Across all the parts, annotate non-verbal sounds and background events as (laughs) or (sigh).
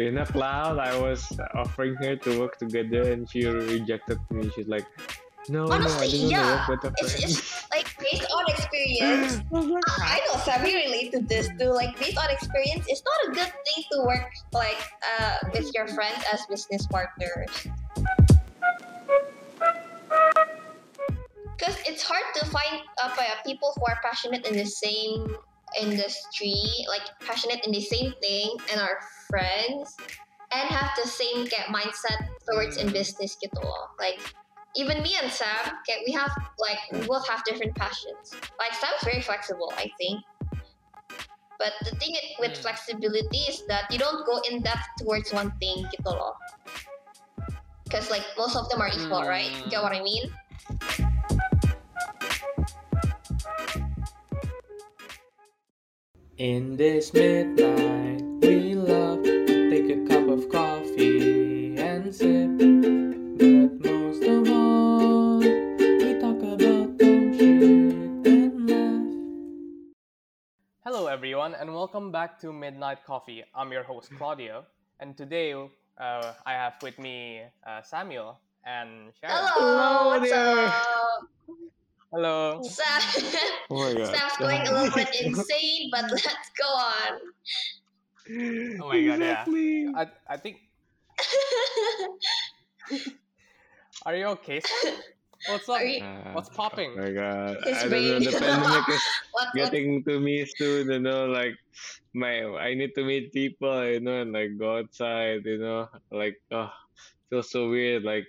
in a cloud, I was offering her to work together, and she rejected me. She's like, "No, Honestly, no, I don't yeah. want to work with a It's, friend." it's like based on experience. I was like, I know Sammy relate to this too. Like based on experience, it's not a good thing to work like uh, with your friends as business partners. Because it's hard to find uh, people who are passionate in the same industry, like passionate in the same thing, and are friends, and have the same kayak mindset towards in business gitu loh. Like even me and Sam, okay, we have like we both have different passions. Like Sam's very flexible, I think. But the thing with Hmm. flexibility is that you don't go in depth towards one thing gitu loh. Because like most of them are equal, right? Hmm. Get what I mean? In this midnight, we love to take a cup of coffee and sip. But most of all, we talk about dumb shit and laugh. Hello, everyone, and welcome back to Midnight Coffee. I'm your host, Claudio, and today uh, I have with me uh, Samuel and Sharon. Hello, what's up? Hello. Sam, Oh my (laughs) god. Sam's going a little bit (laughs) insane, but let's go on. Oh my god, yeah. I, I think. (laughs) Are you okay? What's up? You- Uh, What's popping? Oh my god. His I don't know. brain. The pandemic is what, what, getting to me soon, you know, like my I need to meet people, you know, and like go outside, you know, like oh feels so weird, like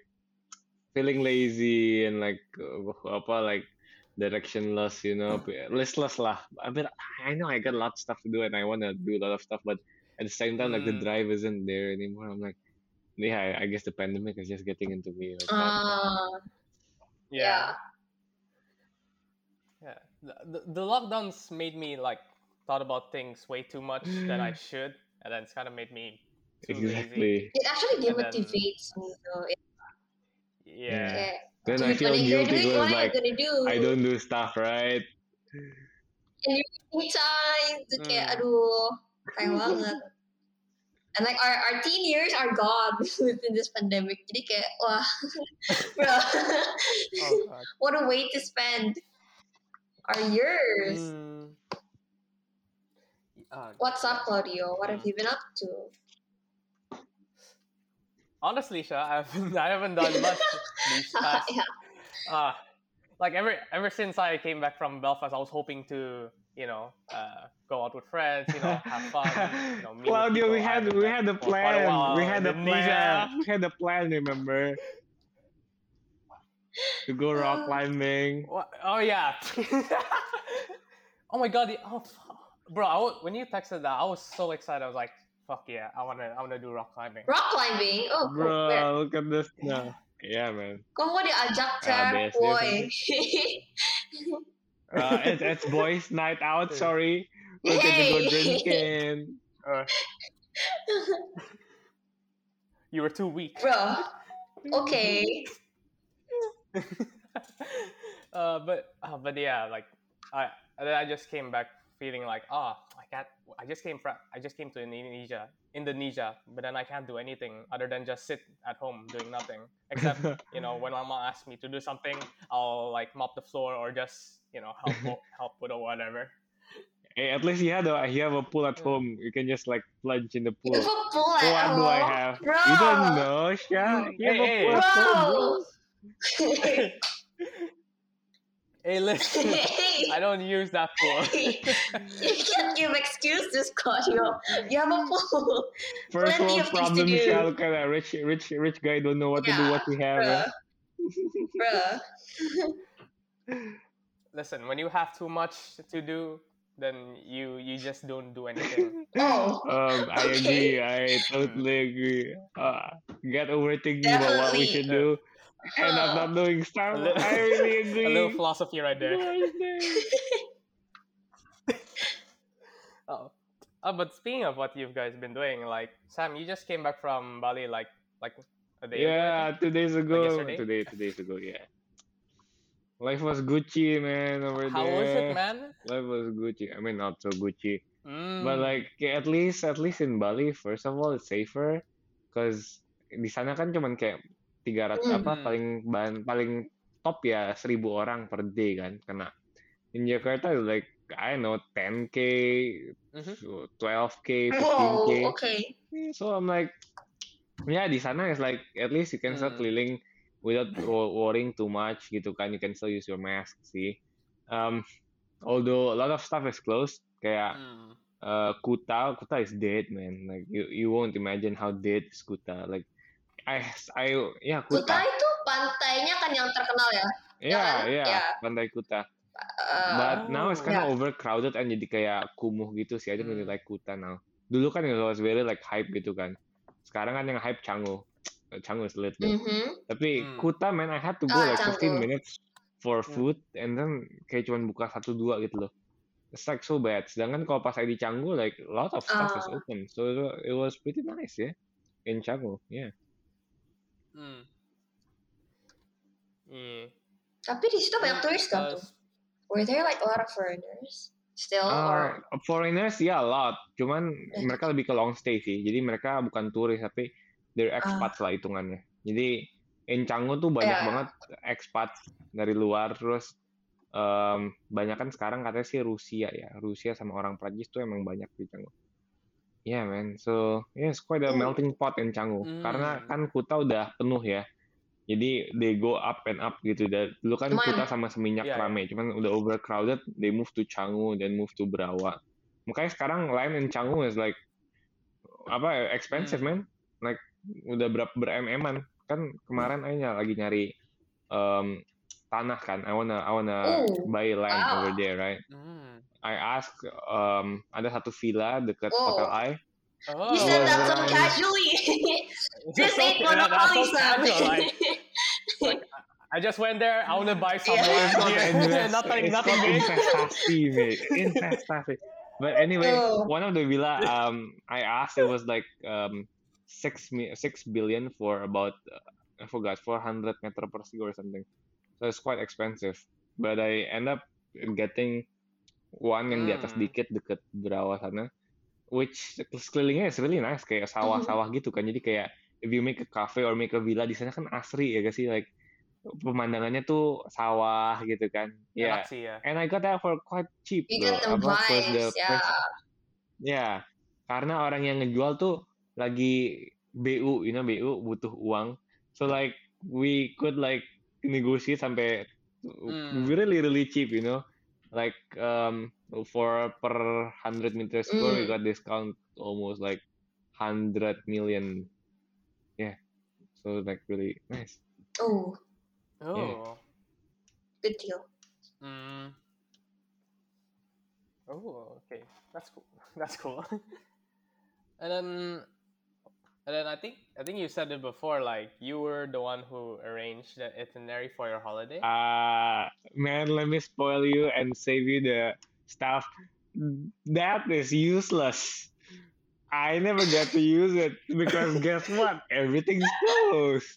feeling lazy and like uh, apa like directionless, you know, listless lah. I mean, I know I got a lot of stuff to do and I want to do a lot of stuff, but at the same time, like the Mm. drive isn't there anymore. I'm like, yeah, I, I guess the pandemic is just getting into me. Like uh, yeah. Yeah. The, the, the lockdowns made me like thought about things way too much than I (laughs) should, and then it's kind of made me too lazy. exactly. It actually And then- demotivates me though. It, Yeah. okay. Then Dude, I feel what you guilty doing? because What are like you gonna do? I don't do stuff right. In your free time, itu kayak Hmm. aduh, sayang banget. And like our, our teen years are gone (laughs) within this pandemic. Jadi kayak wah, (laughs) bro, Oh, (laughs) what a way to spend our years. Mm. Uh, What's up, Claudio? What have you been up to? Honestly, Sha, I haven't, I haven't done much (laughs) these past. yeah. Uh, like ever ever since I came back from Belfast, I was hoping to you know uh, go out with friends, you know, have (laughs) fun. You know, Claudio, we had we had a for quite a plan. while We had a plan. We had a plan. Remember to go rock Uh, climbing. What? Oh yeah. (laughs) oh my god. the- Oh, bro. I when you texted that, I was so excited. I was like, "Fuck yeah! I wanna, I wanna do rock climbing." Rock climbing. Oh, cool. Where? Bro, look at this now. Yeah, man. Kau mau diajak Ah, boy. (laughs) Uh, it's, it's boys' night out. Sorry, we're gonna go drinking. Uh, (laughs) you were too weak. Bro, okay. (laughs) uh, but uh, but yeah, like I and then I just came back feeling like ah I can't. I just came from I just came to Indonesia, Indonesia, but then I can't do anything other than just sit at home doing nothing. Except (laughs) you know when my mom asks me to do something, I'll like mop the floor or just you know help (laughs) wo- help with or whatever. Hey, at least you had a you have a pool at home. You can just like plunge in the pool. Itu pool What at do I have? Bro. You don't know, Sha. You have a Hey, pool hey. at home, bro. (laughs) Bro. hey, listen, (laughs) I don't use that pool. (laughs) you can't give excuses, Claudio. You have a pool. First Plenty world of things problem, do. Look at that rich, rich, rich guy don't know what to do. Yeah, What we have. Bruh. eh? Bruh. (laughs) listen, when you have too much to do, then you you just don't do anything. Oh, Um, I Okay. agree. I totally agree. Uh, get overthinking about what we should do, and I'm not doing stuff. A little- I really agree. A little philosophy right there. (laughs) Oh. Uh, but speaking of what you guys been doing, like Sam, you just came back from Bali like like a day Yeah, think? two days ago. yesterday? Today, two days ago. Yeah. Life was Gucci, man, over How there. How was it, man? Life was Gucci. I mean, not so Gucci. But Mm. like at least at least in Bali, first of all it's safer, cause di sana kan cuman kayak 300 apa Hmm. paling ban- paling top ya 1000 orang per day kan kena. In Jakarta like I know 10k, Mhm. 12k, 15k. Whoa, okay. So I'm like, yeah, di sana is like at least you can start Hmm. keliling without wo- worrying too much gitu kan. You can still use your mask sih. Um, although a lot of stuff is closed, kayak Mm. uh, Kuta, Kuta is dead, man. Like you, you won't imagine how dead is Kuta. Like I, I, yeah, Kuta Kuta. itu pantainya kan yang terkenal ya. Yeah, kan? yeah, Yeah. Pantai Kuta. Uh, But now it's kind of Yeah. overcrowded and jadi kayak kumuh gitu sih. I don't really Hmm. like Kuta now. Dulu kan it was very like hype gitu kan. Sekarang kan yang hype Canggu. Canggu is lit though. mhm. Tapi Hmm. Kuta man, I had to go Ah, like 15 Canggu. minutes for Hmm. food and then kayak cuman buka satu dua gitu loh. It's like so bad. Sedangkan kalau pas saya di Canggu like a lot of stuff is Ah. open. So it wa- it was pretty nice ya. In Canggu, yeah. Mm. Yeah. Tapi di situ banyak turis kan tuh. Were there like a lot of foreigners still or Uh, foreigners ya a lot. Cuman mereka lebih ke long stay sih. Jadi mereka bukan turis tapi they're expats lah hitungannya. Jadi in Canggu tuh banyak Yeah. banget expats dari luar terus em, banyak kan sekarang katanya sih Rusia ya. Rusia sama orang Prancis tuh emang banyak di Canggu. Yeah man, so yeah, it's quite a Hmm. melting pot in Canggu. Karena Hmm. kan Kuta udah penuh ya. Jadi they go up and up gitu. Dan dulu kan Cuman- Kuta sama Seminyak iya. rame, cuman udah overcrowded, they move to Canggu, then move to Brawa. Makanya sekarang line in Canggu is like apa ya, expensive Hmm. man. Like udah berapa ber-mm-an. Kan kemarin aja lagi nyari um, tanah kan. I wanna I wanna Oh, buy land wow. over there, right? Mm. I ask um, ada satu villa dekat Oh. Hotel I. Oh. you (laughs) said that so casually. this ain't Yeah, that's Monopoly, Sam. like- like, I just went there. I want to buy some Yeah. land It's called here. invest- (laughs) nothing, it's nothing called big. investasi, mate. Investasi. But anyway, Oh. one of the villa, um, I asked it was like um six mi- six billion for about uh, I forgot 400 meter per second or something. So it's quite expensive. But I end up getting one yang di atas Hmm. dikit deket Berawa sana, which sekelilingnya is really nice kayak sawah-sawah gitu kan. Jadi kayak if you make a cafe or make a villa di sana kan asri ya gak sih like pemandangannya tuh sawah gitu kan. Yeah. Enak sih ya. And I got that for quite cheap You get the first the vibes, yeah. first Ya, karena orang yang ngejual tuh lagi BU, you know, BU butuh uang. So like we could like negotiate sampai Hmm. really really cheap, you know. Like um for per 100 meter square we Mm. got discount almost like 100 million. Yeah. So like really nice. Oh, Oh. good deal. Mm. Oh, okay. That's cool. (laughs) That's cool. (laughs) and then, and then I think I think you said it before. Like you were the one who arranged the itinerary for your holiday. Uh man, let me spoil you and save you the stuff. That is useless. I never get to use it because guess what? Everything's closed.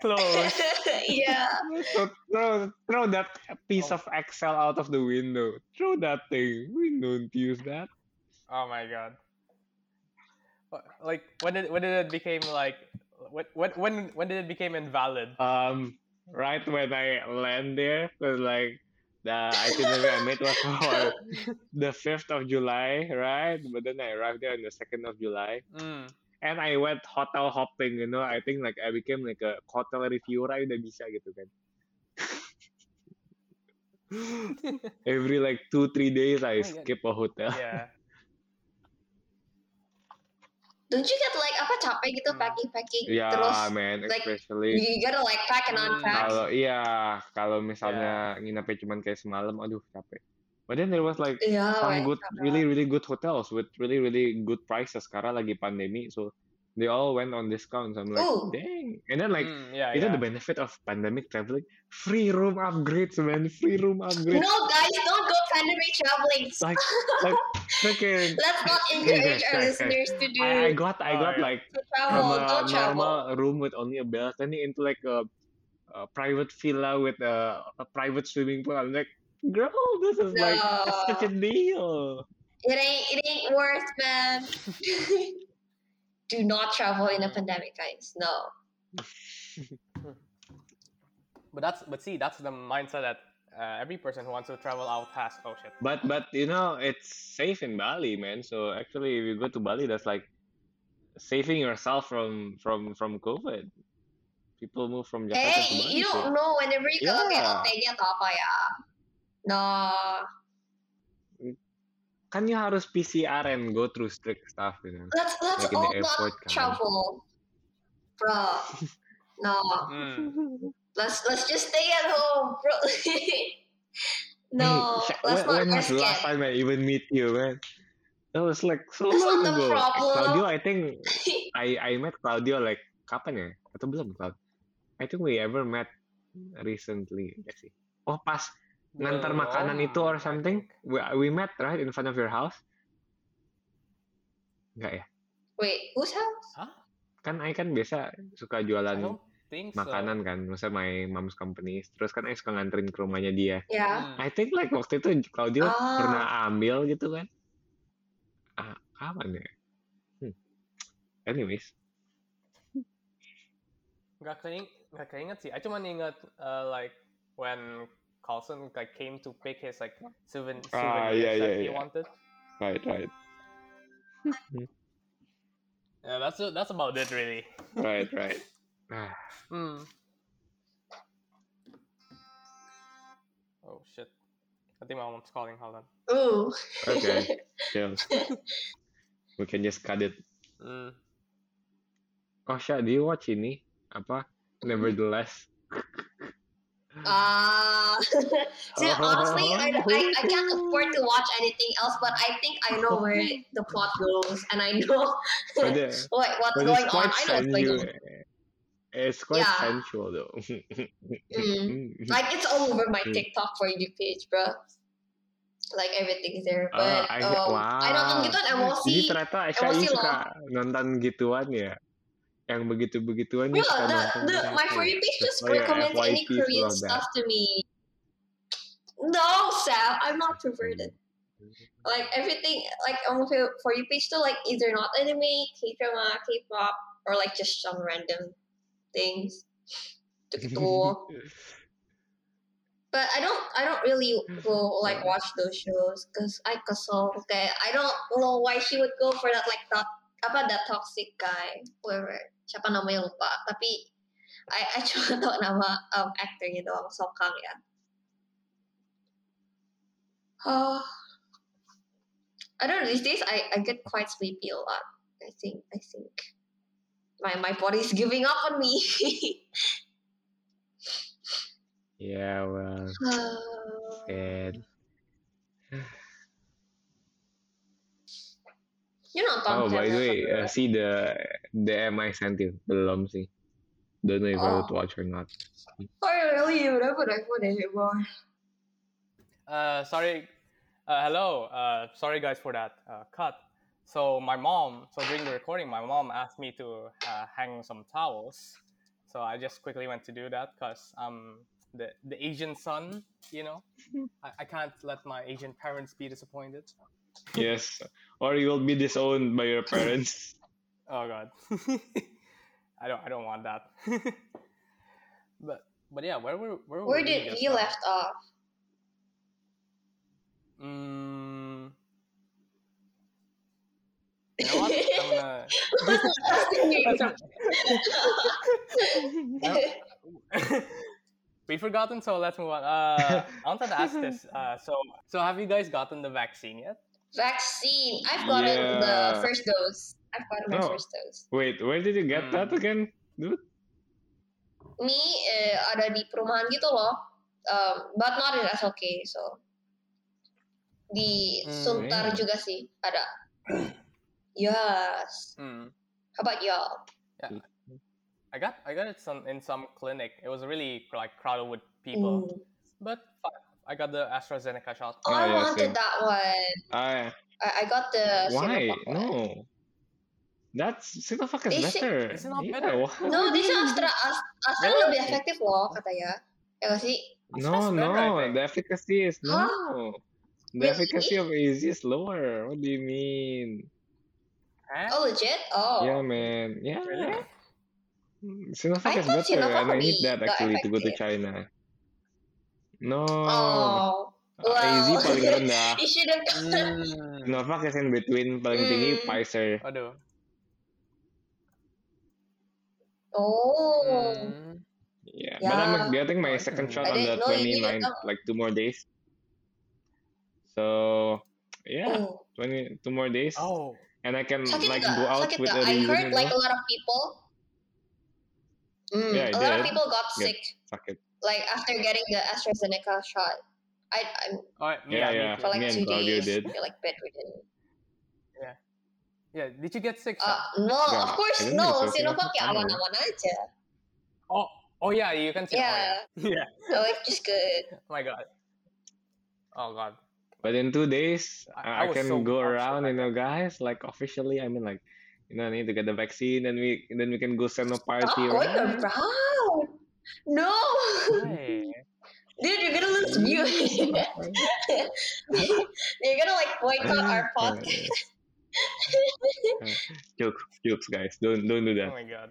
Close. (laughs) yeah. So throw throw that piece Oh. of Excel out of the window. Throw that thing. We don't use that. Oh my god. What- Like when did when did it became like when when when when did it became invalid? Um, right when I land there, was like the itinerary I made was for (laughs) the fifth of July, right? But then I arrived there on the second of July. Mm. and I went hotel hopping, you know. I think like I became like a hotel reviewer udah bisa gitu kan. (laughs) Every like two three days I Oh God. skip a hotel. yeah. Don't you get like apa capek gitu Hmm. packing packing Yeah, terus man, like, especially you gotta like pack and Hmm. unpack. kalau iya kalau misalnya nginepnya cuman kayak semalam, aduh capek. But then there was like Yeah, some right. good, really really good hotels with really really good prices. Karena lagi pandemi, so they all went on discounts. I'm like, Ooh. dang. And then like Mm, yeah, itu yeah. the benefit of pandemic traveling, free room upgrades, man, free room upgrades. No, guys, don't go pandemic traveling. like like freaking (laughs) Let's not (laughs) encourage guys, our guys, listeners to do I, I got I got yeah. like to from a Don't travel. normal room with only a balcony into like a, a private villa with a, a private swimming pool. I'm like, girl, this is like No. such a deal. It ain't it ain't worth, man. (laughs) Do not travel in a pandemic, guys. No. (laughs) But that's but see that's the mindset that uh, every person who wants to travel out has. Oh shit. But but you know it's safe in Bali, man. So actually, if you go to Bali, that's like saving yourself from from from COVID. People move from Jakarta to Hey, Bali. you don't know whenever you kalau kayak Yeah. OTG atau apa ya. No. Kan you harus PCR and go through strict stuff, you know. Let's let's Like all not airport, kan. travel. Bro. (laughs) No. Mm. Let's let's just stay at home, bro. (laughs) no, Hey, let's when, when not was the last time I even meet you, man? That was like so That's long not ago. Claudio, I think (laughs) I I met Claudio like kapan ya? Atau belum Claudio? I think we ever met recently. Nggak sih? Oh pas ngantar makanan itu or something. We, we met right in front of your house. Enggak ya? Wait, whose house? Huh? Kan I kan biasa suka jualan so. makanan kan, maksudnya my mom's company. Terus kan I suka nganterin ke rumahnya dia. Yeah. I think like waktu itu Claudio Ah. pernah ambil gitu kan. Ah, kapan ya? Hmm. Anyways, Gak keing gak keinget sih. I cuma ingat uh, like when Carlson like came to pick his like souven Ah, souvenirs yeah, that yeah, he yeah. wanted. right, right, (laughs) Yeah, that's that's about it really. right, right. Ah, (sighs) Hmm. Oh shit. I think my mom's calling. Hold on. Ooh. okay, (laughs) chill. We can just cut it. Mm. Oh, Sha, do you watch ini? Apa? Nevertheless. Ah. (laughs) so honestly, I, I, I can't afford to watch anything else, but I think I know where (laughs) the plot goes, and I know (laughs) But, uh, what what's but going on. I know what's going sensual. on. It's quite Yeah. sensual though. Mm. Like it's all over my Mm. TikTok for you page, bro. Like everything's there, Ah, but I- um, wow. I nonton gituan emosi. Jadi ternyata Aisyah emosi ini loh. suka nonton gituan ya? Yang begitu-begituan suka the, the, my for you page just Oh, yeah, recommends any Korean stuff to me. No, Sam, I'm not perverted. Like everything, like on for you page, still like either not anime, K drama, K pop, or like just some random things. (laughs) But I don't, I don't really go like watch those shows because I kesel. Okay, I don't know why she would go for that like that apa that toxic guy, whoever siapa namanya lupa. Tapi I, I (laughs) cuma tahu nama um, aktornya doang, Song Kang ya. Oh, I don't know. These days I, I get quite sleepy a lot. I think I think my my body's giving up on me. (laughs) Yeah, well, (sighs) sad. You nonton Oh, by the way, Nevertheless. uh, see the DM I sent you. Belum sih. Don't know if I would Oh. watch or not. Oh really? Udah pun aku udah boy. Uh, sorry. Uh, hello. Uh, sorry guys for that uh, cut. So my mom. So during the recording, my mom asked me to uh, hang some towels. So I just quickly went to do that because I'm the the Asian son. You know, (laughs) I, I can't let my Asian parents be disappointed. Yes. Or you will be disowned by your parents. (laughs) Oh god. (laughs) I don't I don't want that. (laughs) but but yeah, where were where were Where we did just we left off? Mm, you know what? I'm gonna We've forgotten, so let's move on. Uh, I wanted to ask this. Uh, so, so have you guys gotten the vaccine yet? Vaccine. I've gotten Yeah. the first dose. I've gotten my Oh. first dose. Wait, where did you get Hmm. that again, dude? Me eh, ada di perumahan gitu loh. Um, but not in SLK, so di Hmm. Sunter Yeah. juga sih ada. yes. Mm. How about y'all? I got I got it some in some clinic. It was really like crowded with people, Mm. but fi- I got the AstraZeneca shot. Oh, Oh, I yeah, wanted same. that one. Ah, I I, I got the why? Sinovac one. That's Sinovac is Is it- better. is it not yeah, better? why No, would this you- Astra (laughs) As- Astra Really? lebih efektif loh katanya. Ya nggak sih? No, better, no, the efficacy is Huh? no. The Really? efficacy of AZ is lower. What do you mean? Huh? Oh, legit? Oh. Yeah, man. Yeah. Really? Sinovac I is better, Sinovac and I need that the actually to go to. China. No. Oh. AZ Well, paling rendah. Mm. Sinovac is in between, paling tinggi Hmm. Pfizer. Waduh. Oh. Hmm. Yeah, but I'm Yeah. getting my I second shot I on the didn't know you needed 29th, them. like two more days. So yeah, Oh. 20 two more days, Oh. and I can Sakit like nggak? go out Sakit with nggak? a I reason, heard like a lot of people. Mm, Yeah, I a lot of did. people got sick sakit. Like after getting the AstraZeneca shot. I I'm Oh, Yeah, me yeah. for like Me two Claudio days. did. You're like bedridden. Yeah, yeah. did you get sick? Uh, no, Yeah, of course no. get sick. Sinovac ya Aman. aman-aman aja. oh, oh yeah, you can see. Yeah. Oh, yeah. yeah. (laughs) Oh, it's just good. Oh (laughs) my god. Oh god. But in two days, I- I, I I can so go around, you know, guys. Like officially, I mean, like, you know, I need to get the vaccine, and we then we can go send a Stop party. going right? around. No, Hey. dude, you're gonna lose views. (laughs) you're gonna like boycott our (laughs) podcast. (laughs) jokes, jokes, guys. Don't don't do that. Oh that. my god.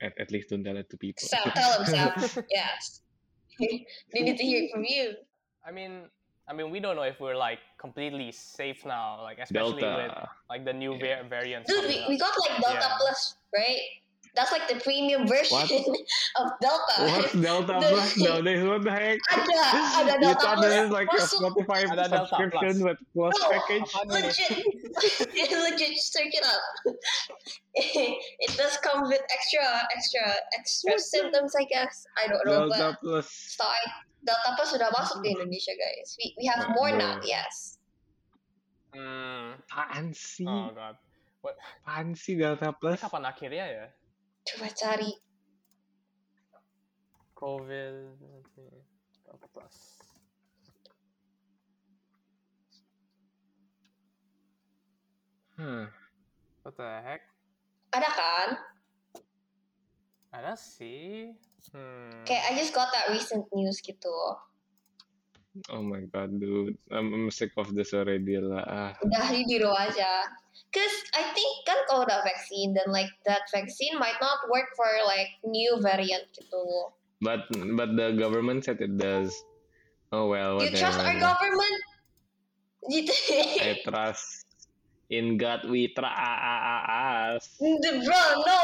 At, at least don't tell it to people. Sam, tell him, Sam. Yes. they need to hear it from you. I mean, I mean, we don't know if we're like completely safe now, like especially with like the new Yeah. va- variants. Dude, we, we got like Delta Yeah. Plus, right? That's like the premium version (laughs) of Delta. What's (laughs) Delta The- Plus nowadays? What the heck? Ada, (laughs) ada you Delta thought Plus. this is like a Masuk. Spotify Ada subscription Plus. with plus No. package? Apaan legit, legit, just search it up. it does come with extra, extra, extra symptoms, I guess. I don't know, Delta but Plus. start Delta Plus sudah masuk di Indonesia, guys. We we have more bro. now, yes. Hmm. Apaan sih? Oh god. Apaan sih Delta Plus? Ini Plus? kapan akhirnya ya? Coba cari. COVID Plus. Huh. What the heck? Ada kan? Ada sih. Hmm. Kayak I just got that recent news gitu. Oh my god, dude. I'm, sick of this already lah. Ah. Udah di biro aja. Cause I think kan kalau udah vaksin dan like that vaccine might not work for like new variant gitu. But but the government said it does. Oh well, You trust our government? Gitu. I trust in God we trust. Bro, no.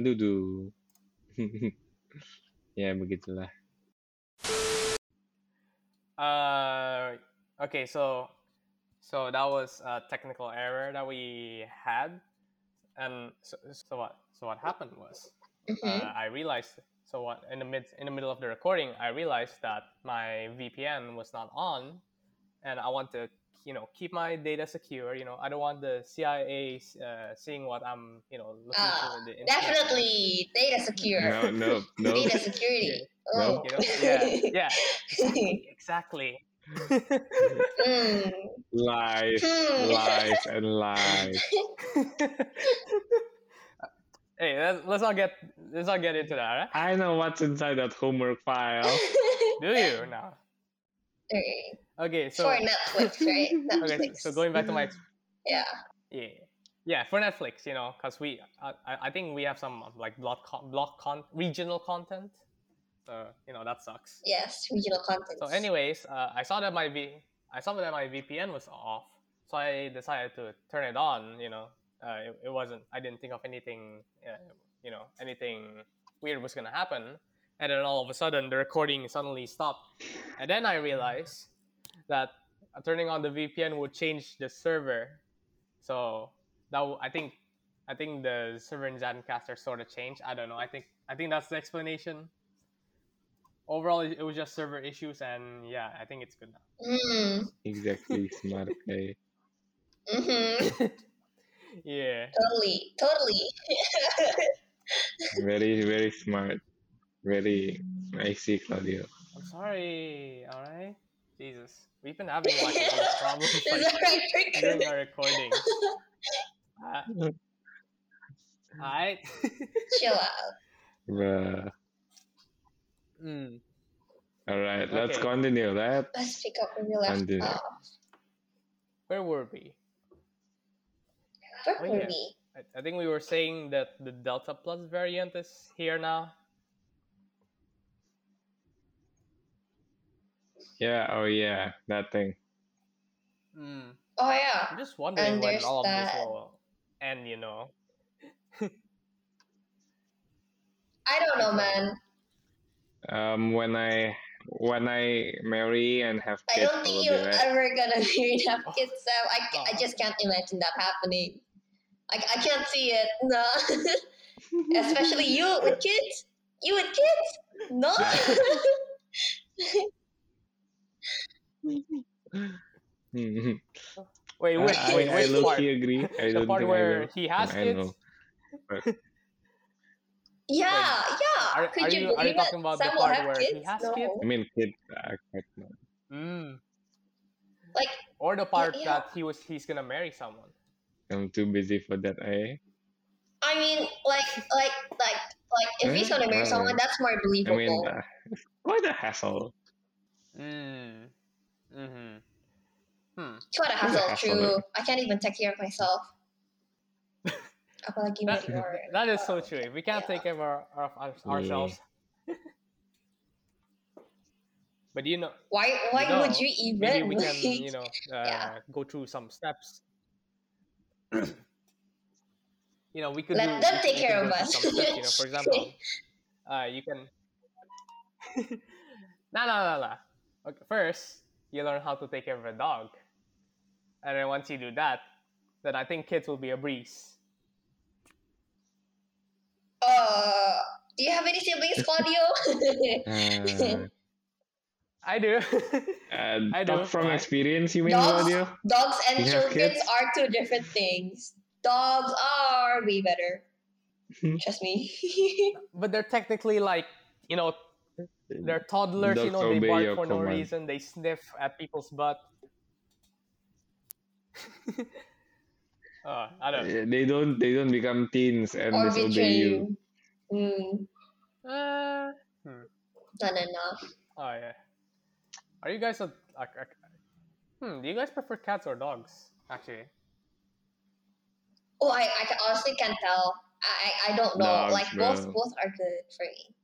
Dudu. (laughs) ya begitulah. Uh, okay, so so that was a technical error that we had, and so, so what? So what happened was Mhm. uh, I realized. So what in the mid in the middle of the recording, I realized that my VPN was not on, and I want to you know keep my data secure. You know, I don't want the CIA uh, seeing what I'm you know looking Ah, through in the internet. Definitely data secure. No, no, no. (laughs) Data security. No. Oh. You know, yeah, yeah, (laughs) exactly. Mm. Lies, Hmm. lies, and lies. (laughs) hey, let's, let's not get let's not get into that. Right? I know what's inside that homework file. Do you now? Okay. Okay, so For Netflix, right? Netflix. (laughs) okay, so going back to my (laughs) Yeah. yeah yeah for Netflix, you know, because we I, I I think we have some like block con, block con regional content, so you know that sucks. Yes, regional content. So, anyways, uh, I saw that my V I saw that my VPN was off, so I decided to turn it on. You know, uh, it, it wasn't. I didn't think of anything. Uh, you know, anything weird was gonna happen, and then all of a sudden the recording suddenly stopped, and then I realized that turning on the VPN would change the server. So that w- I think I think the server in Zencastr sort of changed. I don't know. I think I think that's the explanation overall it it was just server issues and yeah i think it's good now Mm. Exactly, smart guy. Mm-hmm. (laughs) yeah Totally. Totally. (laughs) Very, very smart. Very. I see, Claudio. i'm sorry all right jesus we've been having like a lot of (laughs) problems Is like, that right? during our recording (laughs) uh, all right (laughs) Chill out. Bruh. Mm. All right, let's Okay. continue. Let Let's pick up where we left Continue. off. Where were we? Where Oh, were yeah. we? I, I think we were saying that the Delta Plus variant is here now. Yeah, oh yeah, that thing. Mm. Oh yeah. I'm just wondering And when there's all of this will end. You know. I don't know, man. Um, when I when I marry and have kids, I don't think you're right. ever gonna (laughs) marry and have Oh. kids, so I, ca- I Oh. just can't imagine that happening. Like I can't see it. No. (laughs) Especially you with (laughs) kids. You with kids? No. Wait, I, which, I, wait, I which low part? key agree. I The part think I where he has I kids. know. yeah, yeah. Are, Could are you you are you talking about Sam the part where kids? he has no. kids? I mean, kids. Mm. Like Or the part yeah. that he was he's gonna marry someone. I'm too busy for that. Eh? I mean, like, like, like, like, if he's gonna marry Uh, someone, that's more I believable. mean, uh, (laughs) quite a hassle. Mm. Mm-hmm. Hmm. it's quite a it's a hassle, hassle, true. right? I can't even take care of myself. (laughs) Apalagi That, your, that is so true. We can't yeah. take care of, our, of our, Yeah. ourselves. (laughs) but you know, Why, why know, would you even? maybe we can, (laughs) you know, uh, Yeah. go through some steps. (clears throat) you know, we could Let do, them take care of us. steps, you know, for example, uh, you can. no, no, no, no. Okay, first, you learn how to take care of a dog, and then once you do that, then I think kids will be a breeze. Uh, do you have any siblings, Claudio? Uh, (laughs) I do. uh, (laughs) I talk do. from experience, you mean, Dogs, Claudio? dogs and You children kids? are two different things. Dogs are way better. (laughs) Trust me. but they're technically like, you know, they're toddlers. you know, they obey bark your for no reason. They sniff at people's butt. (laughs) uh, I don't. They don't. They don't become teens and or disobey betray you. you. Mm, Uh, not enough. oh yeah. Are you guys a, a, a- Hmm. Do you guys prefer cats or dogs? Actually. Oh, I, I honestly can't tell. I, I I don't know. Dogs, like both bro. both are good for me.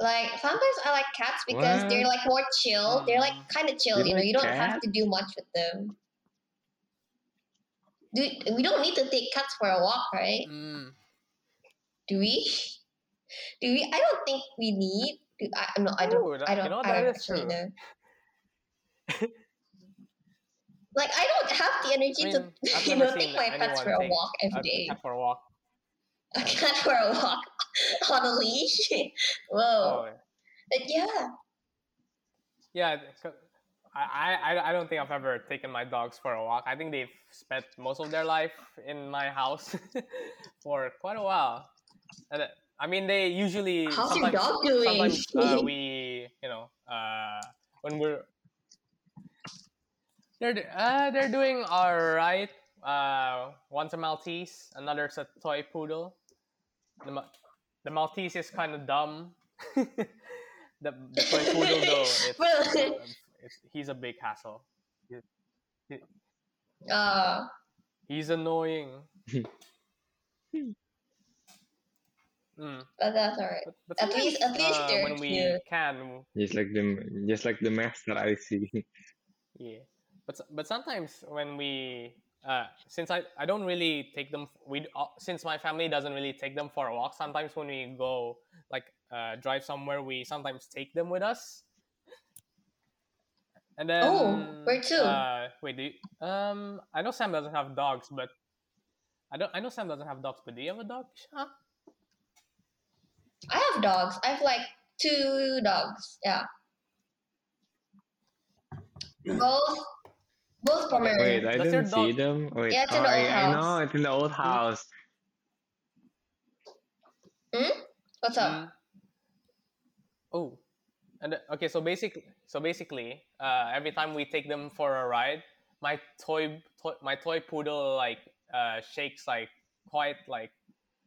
Like sometimes I like cats because they're like more chill. They're like Mm. kind of chill. You You know, like you don't have to do much with them. Do we don't need to take cats for a walk, right? Mm. Do we? Do we? I don't think we need. Do, I no, I don't. Ooh, that- I don't. know, I don't actually (laughs) know. like I don't have the energy I to mean, I've (laughs) you know take my pets for a walk every day. for a walk. A cat for a walk (laughs) on a leash. (laughs) Whoa. Oh, yeah. But yeah. Yeah, I don't think I've ever taken my dogs for a walk. I think they've spent most of their life in my house (laughs) for quite a while. And, I mean, they usually How's your dog doing? uh, we, you know, uh, when we're they're uh, they're doing all right. Uh, one's a Maltese, another's a toy poodle. The, Ma- the Maltese is kind of dumb. (laughs) the, the toy poodle though, (laughs) it's, Well- uh, (laughs) it's, he's a big hassle. Uh, He's annoying. Mm. but that's alright. But, but At least- at least uh, they're when we cute. can, Just like the just like the master I see. Yeah, but but sometimes when we uh, since I, I don't really take them we uh, since my family doesn't really take them for a walk. Sometimes when we go like uh, drive somewhere, we sometimes take them with us. And then Oh, where to? Uh, wait, do you, um I know Sam doesn't have dogs, but I don't I know Sam doesn't have dogs, but do you have a dog? Huh? I have dogs. I have like two dogs. Yeah. (clears throat) Both both Pomeranian. Wait, I Does your didn't see them. Wait, Yeah, it's in oh, the I, old I know it's in the old house. What's up? Mm. Oh, and uh, okay. So basically, so basically, uh, every time we take them for a ride, my toy, toy my toy poodle like uh, shakes like quite like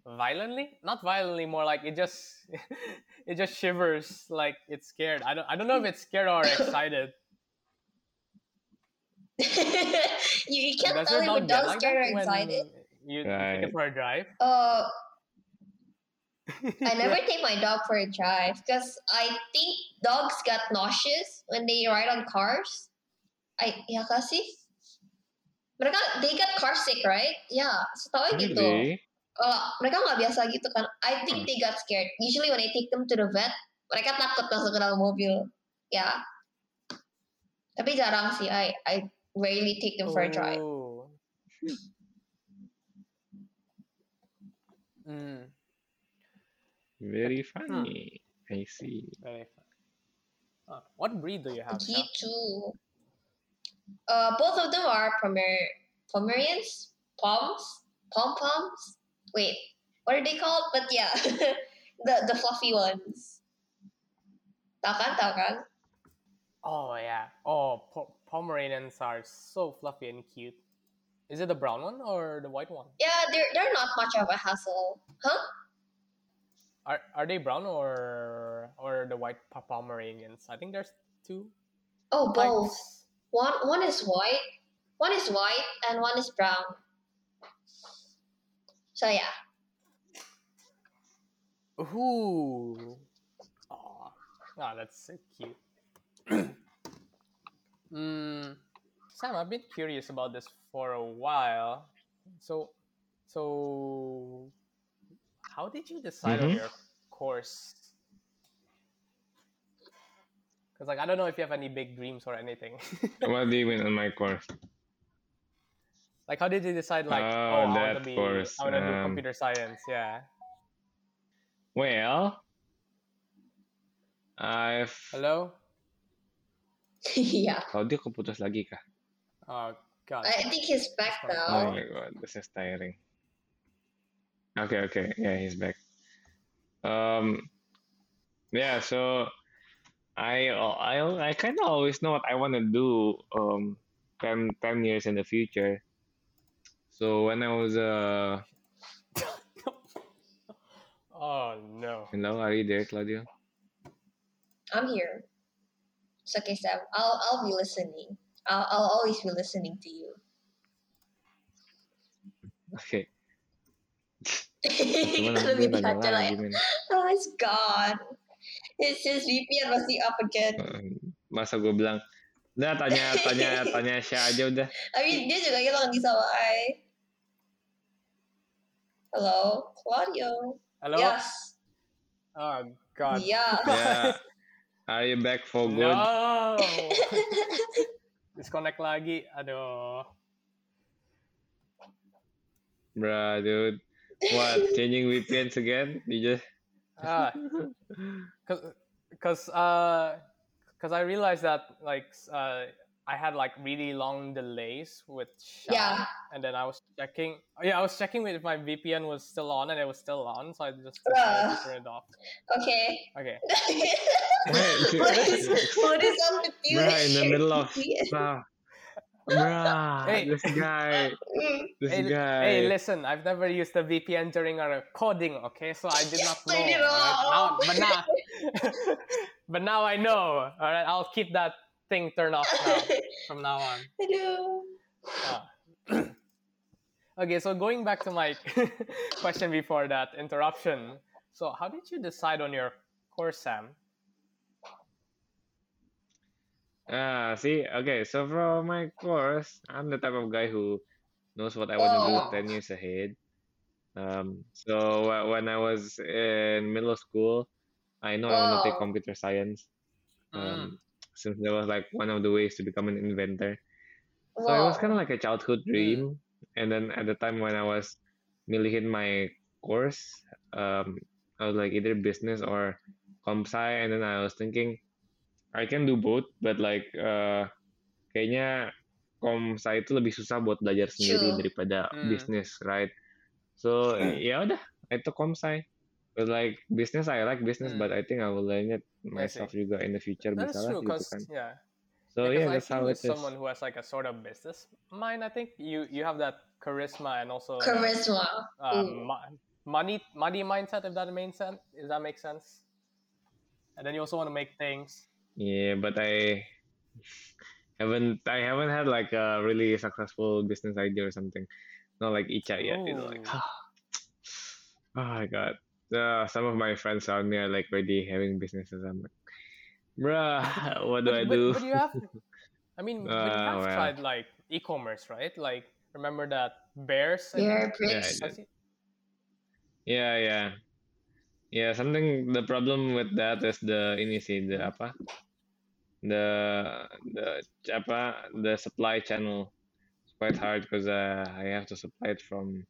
violently. Not violently, more like it just (laughs) it just shivers like it's scared. I don't I don't know if it's scared or excited. (laughs) you, you can't Does tell if a dog get dog's like scared or when excited. You take Right. it for a drive? Uh, (laughs) I never take my dog for a drive because I think dogs got nauseous when they ride on cars. I ya kasih. Mereka they get car sick, right? Ya, setahu gitu. Really? Kalau mereka nggak biasa gitu kan. I think Hmm. they got scared. Usually when I take them to the vet, mereka takut masuk ke dalam mobil. Ya. Tapi jarang sih. I I rarely take them for a drive. Oh. Mm, Very funny. I see. very fun. Uh, what breed do you have? G Shah? two. Uh, both of them are Pomer Pomeranians, Poms, Pom Poms. Wait, what are they called? But yeah, (laughs) the the fluffy ones. Tahu kan, tahu kan? Oh yeah. Oh, po- Pomeranians are so fluffy and cute. Is it the brown one or the white one? Yeah, they're they're not much of a hassle, huh? Are are they brown or or the white Pomeranians? I think there's two. Oh, both. One one is white, one is white, and one is brown. So yeah, Ooh. Aw. Ah, that's so cute. (clears throat) mm, Sam, I've been curious about this for a while. So, so, how did you decide on Mhm. your course? Because, like, I don't know if you have any big dreams or anything. (laughs) What do you mean on my course? like, how did you decide? Like, Oh, oh, I want that to be, course, I want to do um, computer science. Yeah. Well, I've... Hello. (laughs) yeah. Oh, dia keputus lagi kah? Oh God. I think he's back That's Oh my god, this is tiring. Okay, okay, yeah, he's back. Um, yeah, so I I I kind of always know what I want to do um 10, 10 years in the future. So when I was uh (laughs) oh no. hello, are you there, Claudio? I'm here. It's okay, Sam. I'll I'll be listening. I'll I'll always be listening to you. Okay. Kita lebih baca lah ya. Oh, it's gone. His his VPN masih up again. Um, Masa gue bilang, udah tanya tanya (laughs) tanya Syah aja udah. I mean, dia juga hilang di sama I. Hello, Claudio. Hello. Yes. Oh God. Yeah. (laughs) Yeah. Are you back for good? No. (laughs) Disconnect lagi. Aduh. Bruh, dude. What? Changing VPNs again? You just Ah, (laughs) cause, cause, uh, cause I realized that like uh, I had like really long delays with Sha, Yeah. and then I was checking. Yeah, I was checking if my VPN was still on, and it was still on, so I just Bruh. decided to turn it off. Okay. Okay. (laughs) what is what is up with you? bruh, in the middle of (laughs) Yeah. stuff. Bruh, Hey. this guy, Mm. this Hey, guy. hey, listen! I've never used a VPN during our coding, okay? So I did not know. Turn it alright? Now, but now, (laughs) but now I know. All right, I'll keep that thing turned off now from now on. Aduh. Ah. (clears throat) okay, so going back to my (laughs) question before that interruption. So, how did you decide on your course, Sam? Ah, see, okay, so for my course, I'm the type of guy who knows what I want to Oh. do 10 years ahead. Um, so wh- when I was in middle school, I know I want to take computer science. Mm. Since that was like one of the ways to become an inventor. So it was Wow. kind of like a childhood dream. And then at the time when I was milihin my course, um, I was like either business or comp sci. And then I was thinking, I can do both, but like uh, kayaknya comp sci itu lebih susah buat belajar sendiri True. daripada Hmm. bisnis, right? So ya udah, I took comp sci. But like business, I like business, Hmm. but I think I will learn it myself juga in the future That is bisa lah true, gitu because kan. yeah, So because yeah, I that's see how with it is. someone who has like a sort of business mind. I think you you have that charisma and also Charisma. uh, Mm. mi- money money mindset if that makes sense if that makes sense and then you also want to make things Yeah, but I haven't I haven't had like a really successful business idea or something. Not like Icha yet, you know, like Oh. (sighs) oh my god. Uh, some of my friends around me are like already having businesses. I'm like, bruh, (laughs) what do but, I but, do? but you have (laughs) i mean but you have well. tried like e-commerce right like remember that bears I Bear think? Yeah, Yeah, yeah. Yeah, something the problem with that is the ini sih, the apa? The the apa? The supply channel. It's quite hard because uh, I have to supply it from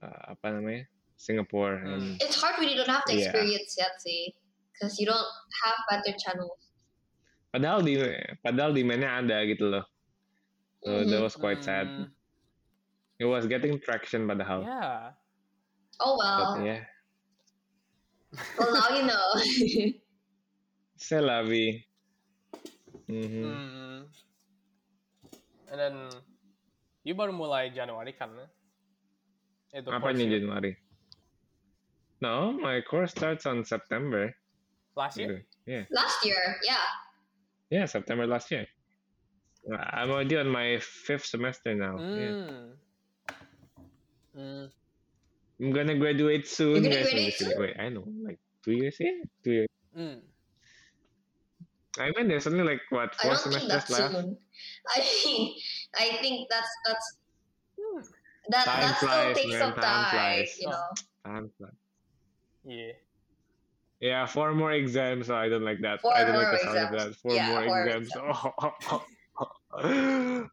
uh, apa namanya? Singapore Hmm. and It's hard when you don't have the Yeah. experience yet, see, because you don't have better channels. padahal di padahal demandnya ada gitu loh. So that Mhm. was quite sad. Mm, It was getting traction padahal. yeah Oh But well. yeah, Well, now you know. (laughs) c'est la vie. Mhm. Mm. And then you baru mulai Januari kan? Itu Apa nih. Januari? No, my course starts on September. Last year? Yeah. Last year, yeah. Yeah, September last year. Uh, I'm already on my fifth semester now. Yeah. Mm. Mm. I'm gonna graduate soon. You're gonna graduate Wait, Wait, I know, like two years. Yeah, two years. Mm. I mean, there's only like what four I four don't think semesters that's left. soon. I mean, I think that's that's Hmm. that Time that still flies, takes man, some time time, flies. you know. Time flies. Yeah. Yeah, four more exams. So I don't like that. Four I don't like the sound of that. Four Yeah, more four exams. (laughs) Oh,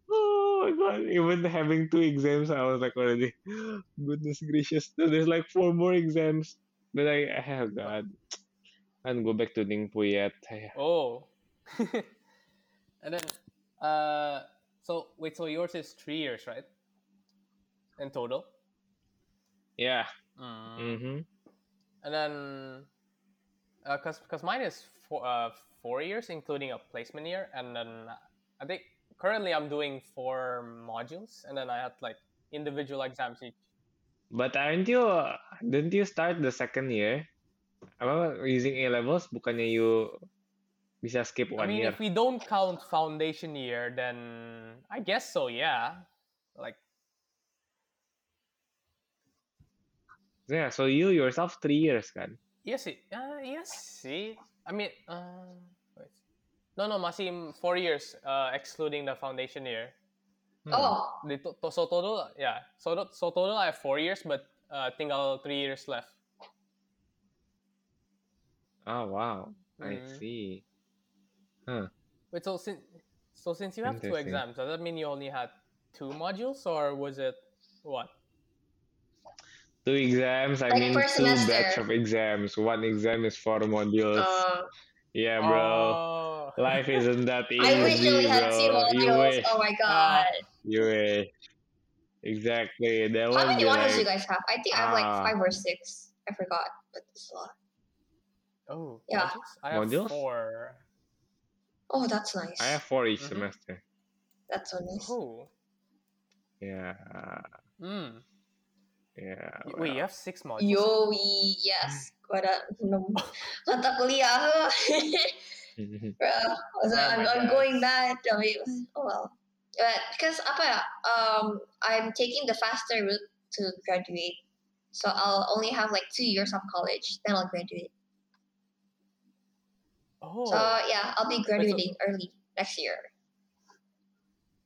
my god! Even having two exams, I was like already, (gasps) goodness gracious. There's like four more exams, but I, oh god, I don't go back to Ningbo yet. Oh. (laughs) and then, uh, so wait, so yours is three years, right? In total. Yeah. Mm. Mm-hmm. And then, uh, cause, cause mine is four, uh, four years, including a placement year, and then I think currently I'm doing four modules, and then I had like individual exams each. But aren't you? Didn't you start the second year? Apa using A levels? Bukannya you bisa skip one I mean, year? if we don't count foundation year, then I guess so. Yeah, like Yeah. So you yourself three years kan? yes, it, uh, yes. See, I mean, uh, wait. no, no, masih four years, uh, excluding the foundation year. Hmm. Oh, The to- to- so total, yeah. So so total, I have four years, but uh, tinggal three years left. Oh wow. I Mm. see. Huh. Wait, so since so since you have two exams, does that mean you only had two modules, or was it what? Two exams, I Like mean per two batch of exams. One exam is four modules. uh, yeah, bro. Oh. Life isn't that easy, (laughs) I wish we had bro. seen You modules. wish. Oh my god. You wish. Exactly. That How many modules like you guys have? I think I have like ah. five or six. I forgot, but it's a lot. Oh, Yeah. modules? I have Modules? four. Oh, that's nice. I have four each Mhm. semester. That's so nice. Oh. Yeah. Hmm. Yeah. Y- Wait, you have six modules. Yoi, yes. Pada enam mata kuliah. Bro, was Oh I'm, my I'm going mad. I mean, oh well. But because apa ya, um, I'm taking the faster route to graduate, so I'll only have like two years of college, then I'll graduate. Oh. So yeah, I'll be graduating early next year.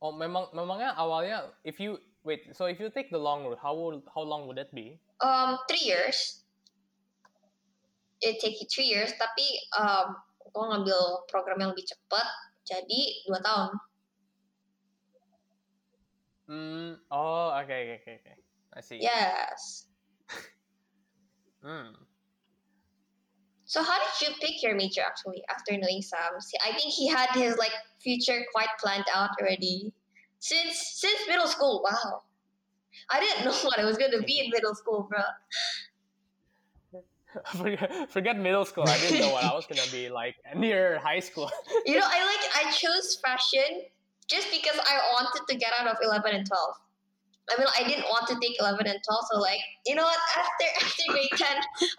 oh, memang memangnya awalnya if you wait, so if you take the long route, how would how long would that be? Um, three years. It take you three years, tapi um, gue ngambil program yang lebih cepat, jadi dua tahun. Hmm. Oh, okay, okay, okay, okay. I see. Yes. (laughs) Hmm. So how did you pick your major actually after knowing Sam? See, I think he had his like future quite planned out already. Since since middle school, wow. I didn't (laughs) know what I was gonna be in middle school, bro. (laughs) forget, forget middle school. I didn't know what I was gonna be like (laughs) near high school. You know, I like I chose fashion just because I wanted to get out of eleven and twelve. I mean, I didn't want to take 11 and 12, so like, you know what? After after grade 10,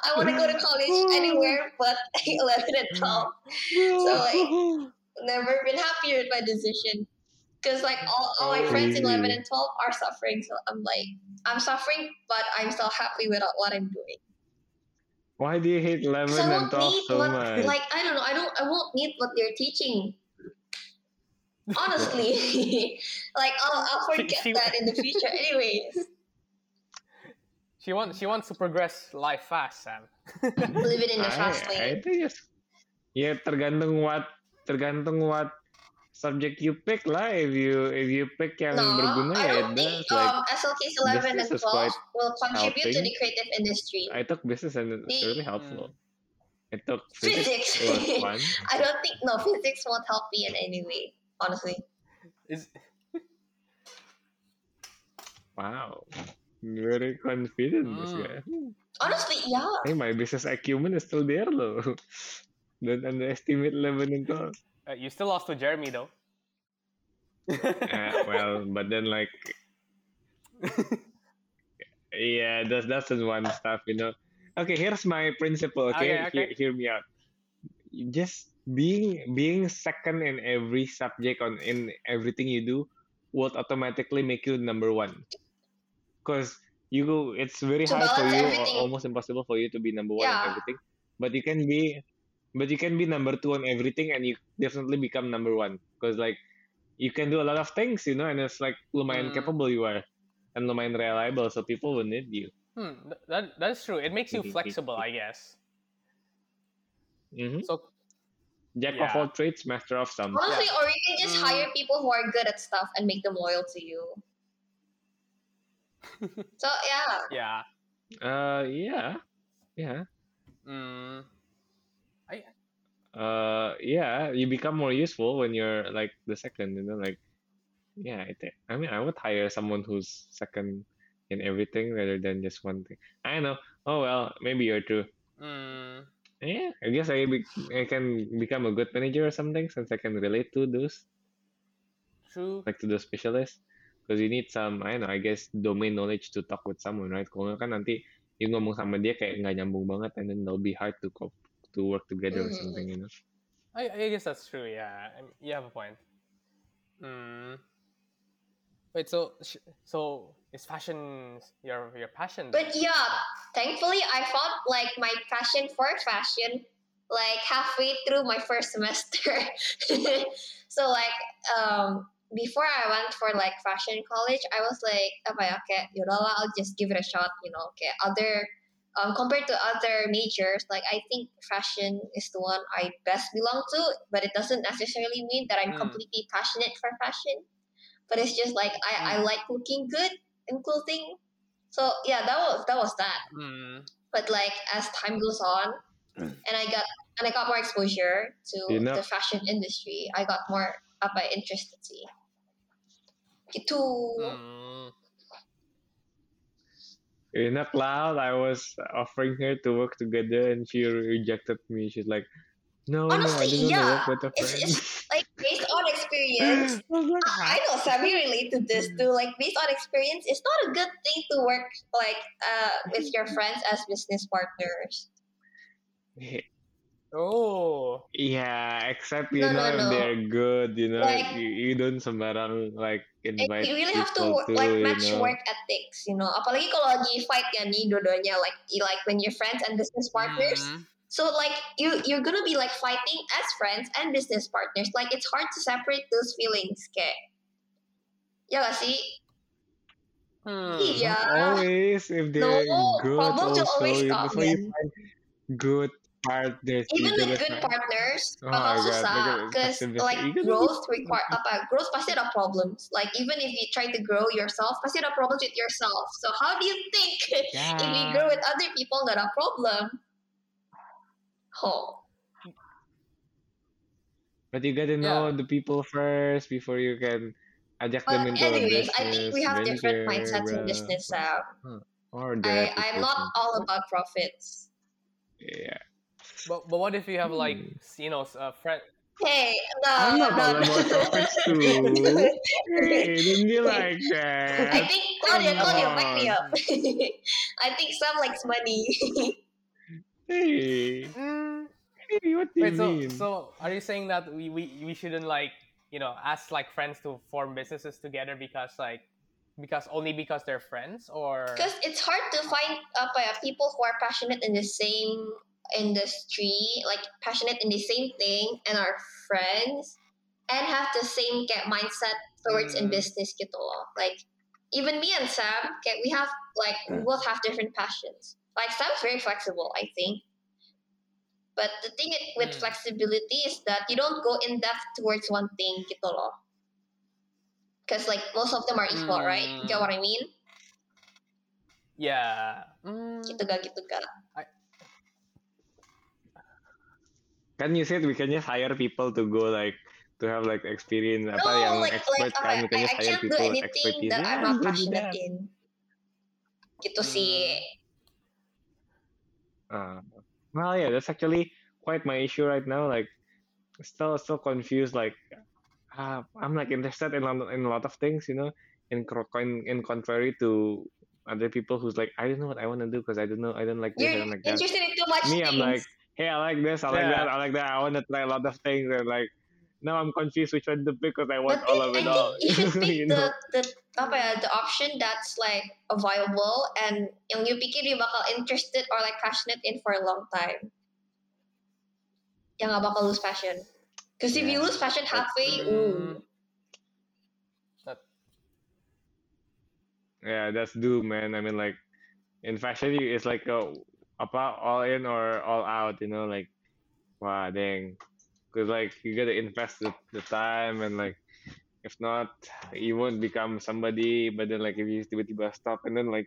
I want to go to college anywhere but 11 and 12. So, like, Never been happier with my decision. Because like all, all my friends in 11 and 12 are suffering, so I'm like, I'm suffering, but I'm still happy with what I'm doing. Why do you hate 11 Because I and won't 12 so what, much? like I don't know, I don't, I won't need what they're teaching. Honestly, (laughs) (laughs) like I'll, I'll forget she- that in the future, (laughs) anyways. She wants she wants to progress life fast, Sam. Live it in the I, fast I lane. think it's ya tergantung what tergantung what subject you pick lah. If you if you pick yang No, berguna I ya don't think that's like um, SLKs 11 and business is 12 quite will contribute to helping. the creative industry. I took business and it's The- really helpful. I took physics. Physics. Fun. (laughs) I don't think no physics won't help me in any way. Honestly, Is Wow. Very confident this Mm. guy. honestly, yeah. Hey, my business acumen is still there though. (laughs) Don't underestimate 11 and 12. Uh, you still lost to Jeremy though. (laughs) Uh, well, but then like, (laughs) yeah, that's that's the one stuff, you know. Okay, here's my principle. Okay, Okay, okay. Hear, hear me out. Just being being second in every subject on in everything you do would automatically make you number one. Cause you go, it's very To hard for you, or everything. almost impossible for you to be number one Yeah. on everything. But you can be, but you can be number two on everything, and you definitely become number one. Cause like you can do a lot of things, you know, and it's like lumayan Mm. capable you are, and lumayan reliable, so people will need you. Hmm, that that's true. It makes you Mhm. flexible, I guess. hmm So Jack of all trades, master of some. Honestly, or you can just Mm. hire people who are good at stuff and make them loyal to you. (laughs) so yeah, yeah. Uh, yeah, yeah. Mm, uh yeah you become more useful when you're like the second you know like yeah I think I mean I would hire someone who's second in everything rather than just one thing. I know. Oh well maybe you're true. Mm, yeah I guess I be- I can become a good manager or something since I can relate to those. True. like to the specialists. Because you need some I know I guess domain knowledge to talk with someone right? Kalau kan nanti you ngomong sama dia kayak nggak nyambung banget and then it'll be hard to co- to work together or Mhm. something you know I, I guess that's true. Yeah, I mean, you have a point. Mm. Wait, so sh- so is fashion your your passion? but yeah, thankfully I found like my passion for fashion like halfway through my first semester. (laughs) so like um before I went for like fashion college, I was like, apa ya, kayak yaudahlah, I'll just give it a shot, you know, kayak other um, compared to other majors, like I think fashion is the one I best belong to, but it doesn't necessarily mean that I'm Mm. completely passionate for fashion. But it's just like I, I like looking good in clothing. So yeah, that was that was that. Mm, But like as time goes on, and I got and I got more exposure to You know- the fashion industry, I got more apa interested sih. Gitu. In a cloud, I was offering her to work together and she rejected me. She's like, no, no, I Honestly, didn't want to yeah. work with a friend. it's- Like based on experience, (laughs) I I I know Sammy relate to this too. Like based on experience, it's not a good thing to work like uh with your friends as business partners. (laughs) Oh, yeah, except you No, know no, if no. they're good, you know, Like- you, you don't sembarang like And invite you really have to work, to, like you match know. work ethics, you know. Apalagi kalau lagi fight ya nih dua-duanya like you- like when you're friends and business partners. Mm. So like you you're gonna be like fighting as friends and business partners. Like it's hard to separate those feelings, kayak. Ya gak sih? Hmm. Iya. Always, if they're No, good, problems will also, always you- you find good partners, you Even with good find- partners, Oh bakal my susah, because like you gotta be growth require (laughs) apa? Growth pasti ada problems. Like even if you try to grow yourself, pasti ada problems with yourself. So how do you think (laughs) if you grow with other people not a problem? Oh, But you gotta know the people first before you can ajak but them into a anyways, business I think we have different venture, mindsets in bro. business. Sam. Or I I'm not all about profits. Yeah. But but what if you have like Hmm. you know s- a friend Hey, no, I'm not no, no. about topics too. Hey, didn't you like that? I think Claudia, Come Claudia, back me up. (laughs) I think Sam likes money. (laughs) Hey, Mm, hey, what do you wait, so mean? so are you saying that we, we we shouldn't like you know ask like friends to form businesses together because like because only because they're friends or Because it's hard to find apa ya, people who are passionate in the same industry, like passionate in the same thing, and are friends, and have the same kayak mindset towards in Mm. business gitu loh. Like even me and Sam, kayak we have like we both have different passions. Like Sam's very flexible, I think. But the thing with Mm. flexibility is that you don't go in depth towards one thing gitu loh. Because like most of them are equal, right? You get Mm. what I mean? yeah mm, Gitu ga, gitu ga. Kan you said we can just hire people to go like to have like experience apa No, yang like expert like kan we can I, just I hire can't do people anything expertise. that I'm not passionate that. in. Gitu sih. Uh, well, yeah, that's actually quite my issue right now. Like, still, still confused. Like, uh, I'm like interested in a lot- in a lot of things, you know, in cro- in, in contrary to other people who's like, I don't know what I want to do because I don't know, I don't like this, You're don't like that. interested in too much Me, things. I'm like, hey, I like this, I like Yeah. that, I like that. I want to try a lot of things, and like, now I'm confused which one to pick because I want but all of I it think all. you should (laughs) pick you the know? the apa ya, the option that's like viable and yang you pikir you bakal interested or like passionate in for a long time. Yang gak bakal lose passion. Because if you lose passion halfway, ooh. that, Yeah, that's doom, man. I mean, like in fashion, it's like a apa all in or all out, you know, like wow, dang. Because like you gotta invest the, the time and like if not, you won't become somebody. But then like if you tiba-tiba stop and then like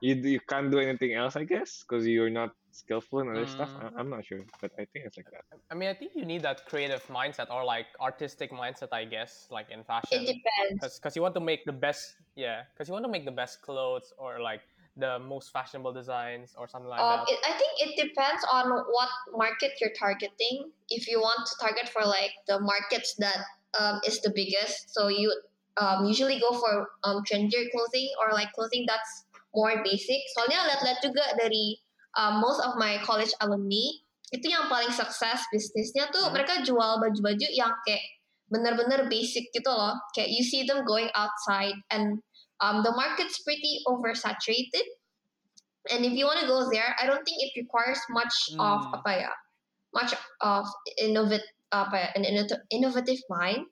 you you can't do anything else, I guess, because you're not skillful in other stuff. Mm. I, I'm not sure, but I think it's like that. I mean I think you need that creative mindset or like artistic mindset I guess like in fashion It fashion depends. because you want to make the best yeah because you want to make the best clothes or like the most fashionable designs or something like Um, that it, I think it depends on what market you're targeting. If you want to target for like the markets that um, is the biggest, so you um, usually go for um, trendier clothing or like clothing that's more basic. Soalnya lihat-lihat juga dari um, most of my college alumni itu yang paling sukses bisnisnya tuh Hmm. mereka jual baju-baju yang kayak bener-bener basic gitu loh. Kayak you see them going outside and um, the market's pretty oversaturated. And if you want to go there, I don't think it requires much of Mm. apa ya, much of innovate apa ya, an inno- innovative mind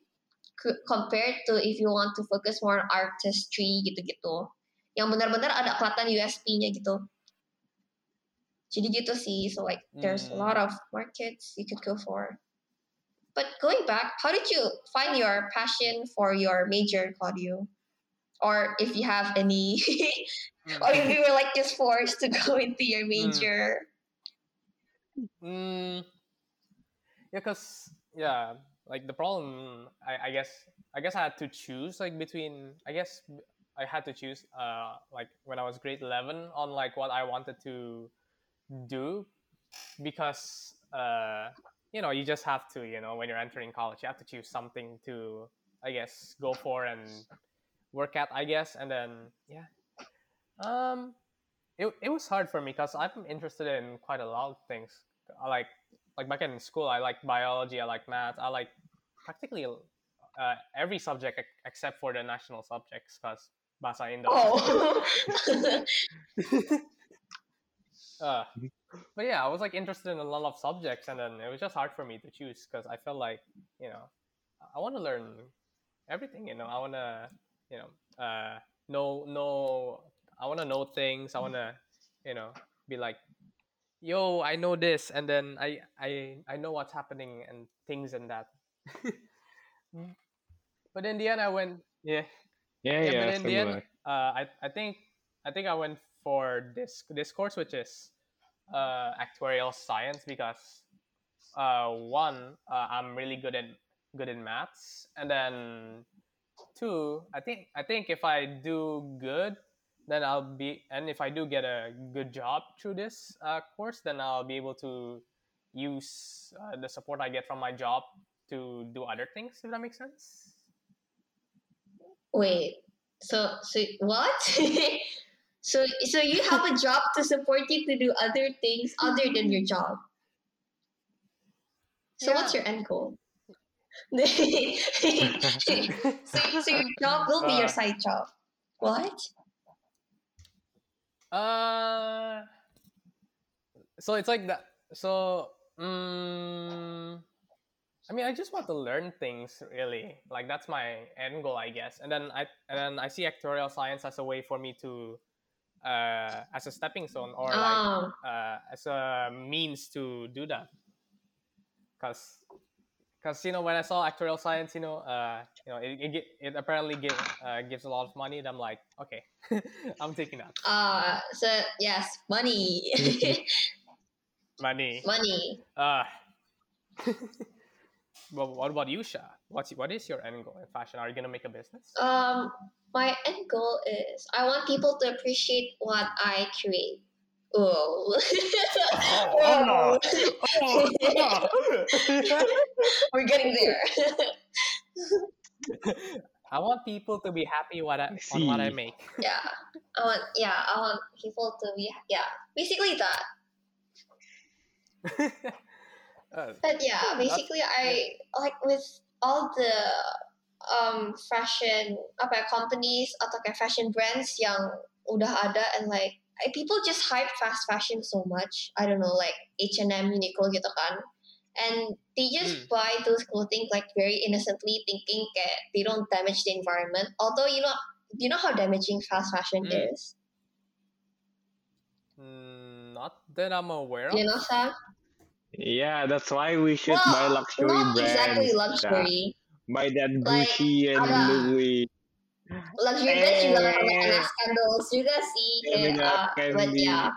co- compared to if you want to focus more on artistry gitu-gitu. Yang benar-benar ada kelihatan USP-nya gitu. Jadi gitu sih. So like there's a Mm. lot of markets you could go for. But going back, how did you find your passion for your major, Claudio? Or if you have any Mm. (laughs) or if you were like just forced to go into your major. Mm, yeah, cause yeah, like the problem, I, I guess, I guess I had to choose like between, I guess I had to choose, uh, like when I was grade eleven on like what I wanted to do, because uh, you know, you just have to, you know, when you're entering college, you have to choose something to, I guess, go for and work at, I guess, and then yeah, um, it, it was hard for me because I'm interested in quite a lot of things. I like like back in school, I like biology, I like math, I like practically uh, every subject except for the national subjects because bahasa Indo. Oh. (laughs) Uh, but yeah, I was like interested in a lot of subjects, and then it was just hard for me to choose because I felt like you know I want to learn everything. You know, I want to you know uh, know know I want to know things. I want to you know be like, yo, I know this, and then I I I know what's happening and things and that. (laughs) but in the end, I went yeah Yeah, yeah, yeah, but in the end, uh, I, I think I think I went for this this course, which is uh, actuarial science, because uh, one, uh, I'm really good in good in maths, and then two, I think I think if I do good, then I'll be, and if I do get a good job through this uh, course, then I'll be able to use uh, the support I get from my job to do other things. If that makes sense. Wait. So so what? (laughs) so so you have a job to support you to do other things other than your job. So what's your end goal? (laughs) so, so your job will be your Uh. side job. What? Uh, so it's like that. So, um, I mean, I just want to learn things really. Like that's my end goal, I guess. And then I and then I see actuarial science as a way for me to, uh, as a stepping stone or like Um, uh, as a means to do that. Cause, cause you know when I saw actuarial science, you know, uh, you know, it it, it apparently give, uh, gives a lot of money. And I'm like, okay, (laughs) I'm taking that uh so yes, money. (laughs) money. money. Uh, (laughs) well, what about you, Sha? What's what is your end goal in fashion? Are you gonna make a business? Um my end goal is I want people to appreciate what I create. Whoa. oh, no. Oh, no. We're getting there. (laughs) I want people to be happy what I, on what I make. yeah. I want yeah, I want people to be yeah. Basically that. (laughs) Uh, But yeah, Yeah, basically I like with all the um fashion apa ya, companies atau kayak fashion brands yang udah ada and like I- people just hype fast fashion so much. I don't know like H&M, Uniqlo gitu kan. And they just Hmm. buy those clothing like very innocently thinking that they don't damage the environment. Although you know you know how damaging fast fashion Hmm. is. mm, not that I'm aware of. You know, Sam? Yeah, that's why we should buy luxury not brands. exactly Sha. luxury. Buy that Like, Gucci and ada- Louis. luxury brands juga Eh. kena scandals juga sih kayak uh, but yeah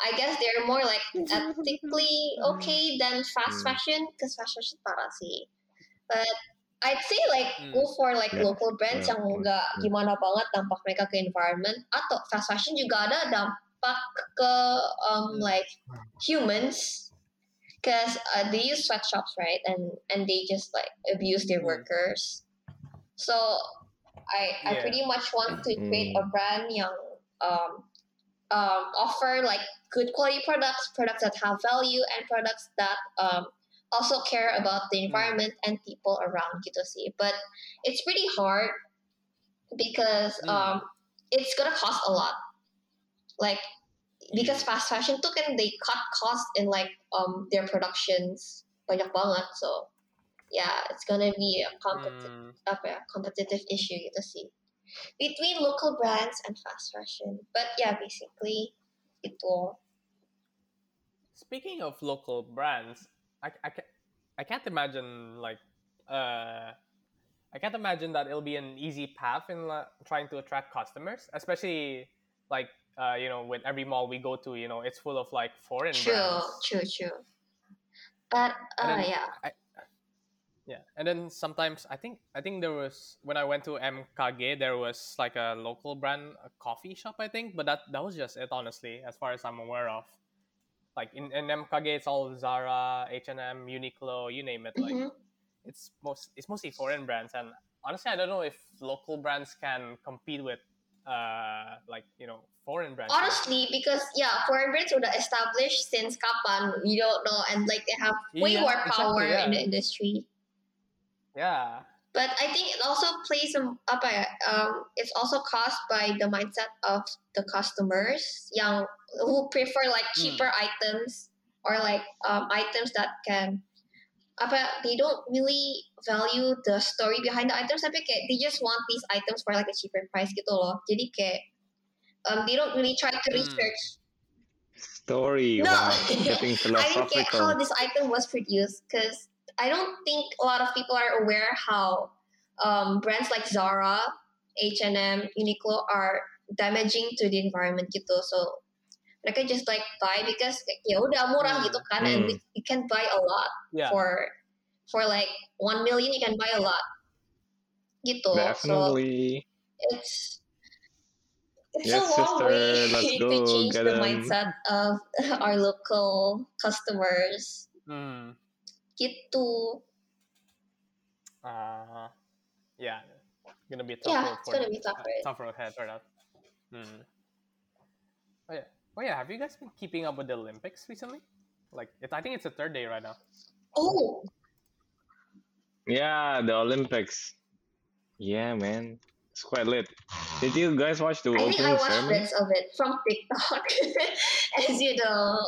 I guess they're more like ethically okay than fast Hmm. fashion because fast fashion parah sih but I'd say like Hmm. go for like Yeah. local brands Yeah. yang enggak Yeah. gimana banget dampak mereka ke environment atau fast fashion juga ada dampak ke um Hmm. like humans because uh, they use sweatshops right and and they just like abuse their Hmm. workers so I I pretty much want to create Mm. a brand yang um um offer like good quality products, products that have value, and products that um also care about the environment and people around gitu sih. But it's pretty hard because Mm. um it's gonna cost a lot. Like because fast fashion tuh kan they cut costs in like um their productions banyak banget so yeah it's gonna be a competitive Mm, ya competitive issue gitu sih between local brands and fast fashion. But yeah basically itu Speaking of local brands, I, I, I can't imagine like uh, I can't imagine that it'll be an easy path in trying to attract customers, especially like uh, you know with every mall we go to, you know it's full of like foreign true brands. true true. True. but uh yeah. I, yeah, and then sometimes I think I think there was when I went to MKG there was like a local brand a coffee shop I think, but that that was just it honestly as far as I'm aware of. Like in, in MKG it's all Zara, H and M, Uniqlo, you name it. Like Mhm. it's most it's mostly foreign brands, and honestly I don't know if local brands can compete with uh like you know foreign brands. honestly because yeah foreign brands udah established since kapan we don't know and like they have way Yeah, more power exactly, in the industry Yeah. But I think it also plays a apa ya, um, it's also caused by the mindset of the customers young who prefer like Hmm. cheaper items or like um, items that can apa they don't really value the story behind the items tapi kayak they just want these items for like a cheaper price gitu loh. Jadi kayak um, they don't really try to Hmm. research Story. No. Wow. Getting (laughs) I didn't get how this item was produced because I don't think a lot of people are aware how um, brands like Zara, H and M, Uniqlo are damaging to the environment gitu. So mereka just like buy because ya udah murah Hmm. gitu kan, and Hmm. we, you can buy a lot Yeah. for for like one million you can buy a lot gitu. So it's it's Yes, a long sister, way let's (laughs) to change get the 'em. mindset of (laughs) our local customers Mm. Gitu. Uh, yeah, gonna be a tough Yeah, it's for gonna them. be tough uh, for tough road ahead for that. Hmm. Oh yeah. Oh yeah. Have you guys been keeping up with the Olympics recently? Like, it, I think it's the third day right now. Oh, Yeah, the Olympics. Yeah, man. It's quite lit. Did you guys watch the I think I watched ceremony? bits of it from TikTok. (laughs) As you know,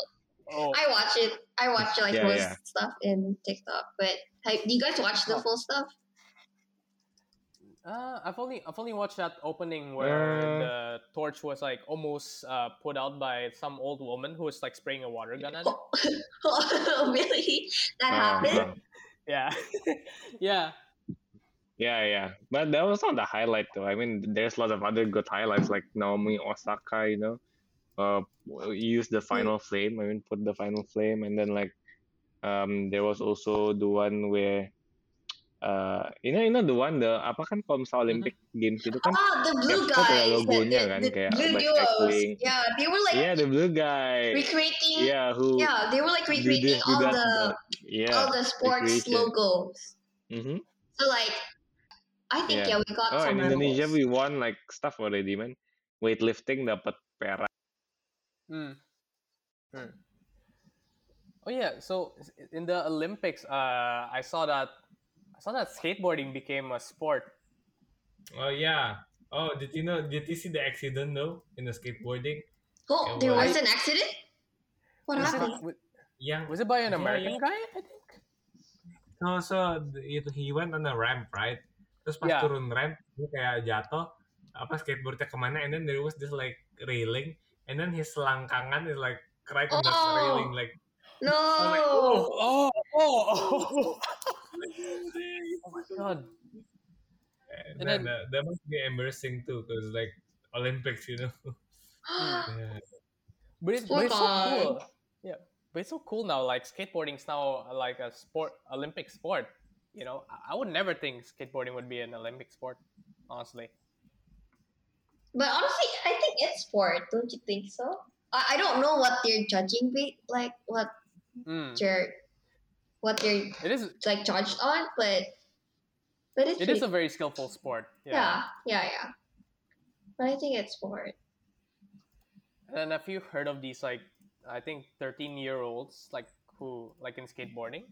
Oh, I watch it. I watch like Yeah, most yeah. stuff in TikTok. But have, do you guys watch the Oh. full stuff? uh, I've only I've only watched that opening where Uh. the torch was like almost uh, put out by some old woman who was like spraying a water gun at it. Oh, (laughs) really? That Uh, happened? Yeah, (laughs) yeah. yeah, yeah. But that was not the highlight though. I mean, there's a lot of other good highlights like Naomi Osaka, you know, uh, use the final flame. I mean, put the final flame, and then like, um, there was also the one where, uh, you know, you know the one the apa kan kalau misal Olympic Games itu kan, Ah, the blue Tiap sport ada guys. logonya the, kan, the kayak blue duos. Yeah, they were like yeah, the blue guy, recreating. Yeah. who yeah, they were like do recreating this, do all that, the yeah, all the sports recreation. logos. mm-hmm. So like, I think Yeah. yeah, we got Oh, some in Indonesia we won like stuff already, man. Weightlifting dapat perak. Hmm. Hmm. Oh yeah. So in the Olympics, uh, I saw that I saw that skateboarding became a sport. Oh yeah. Oh, did you know? Did you see the accident though in the skateboarding? Oh, Yeah, there well, was an accident. What Was it, happened? wa- Yeah. was it by an American yeah. guy? I think. So so the- it, he went on a ramp, right? Terus pas Yeah. turun ramp, dia kayak jatuh. Apa skateboardnya kemana? And then there was this like railing, and then his selangkangan is like right on that Oh. railing, like. No. I'm like, Oh, oh, oh, (laughs) oh my god. And, And then, then- that, that must be embarrassing too, because like Olympics, you know. (gasps) Yeah. But it's, Poor but it's so guy. cool. Yeah, but it's so cool now. Like skateboarding's now uh, like a sport, Olympic sport. You know, I- I would never think skateboarding would be an Olympic sport. Honestly. But honestly, I think it's sport. Don't you think so? I, I don't know what they're judging with, like what Mm. they're what they're It is. like judged on, but but it's It is a very skillful sport. yeah, yeah, yeah. But I think it's sport. And have you heard of these like I think thirteen year olds like who like in skateboarding?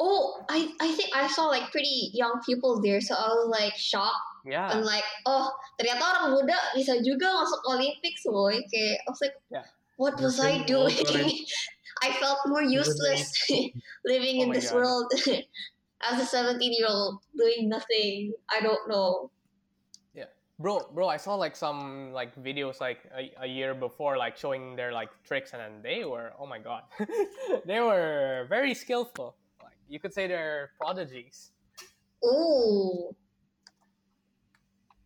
Oh, I I think I saw like pretty young people there, so I was like shocked Yeah. and like, oh ternyata orang muda bisa juga masuk Olympics, boy. Kayak I was like, Ya. what what was I doing? (laughs) I felt more useless (laughs) living Oh in this God. world (laughs) as a 17 year old doing nothing. I don't know. Yeah. Bro bro i saw like some like videos like a, a year before like showing their like tricks and then they were oh my god they were very skillful like you could say they're prodigies Oh,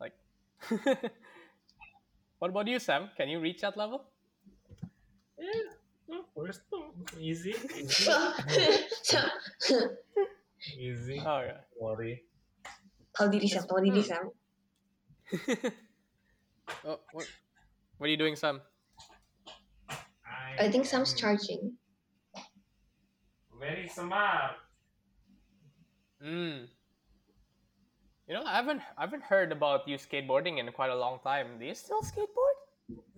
like (laughs) what about you sam can you reach that level Yeah, of course. no. Easy, easy, so, so easy. oh yeah Worry. tahu diri hmm. Sam, tahu diri Sam. oh, what, what are you doing sam I think Sam's charging. Very smart. Mm. you know i haven't i haven't heard about you skateboarding in quite a long time do you still skateboard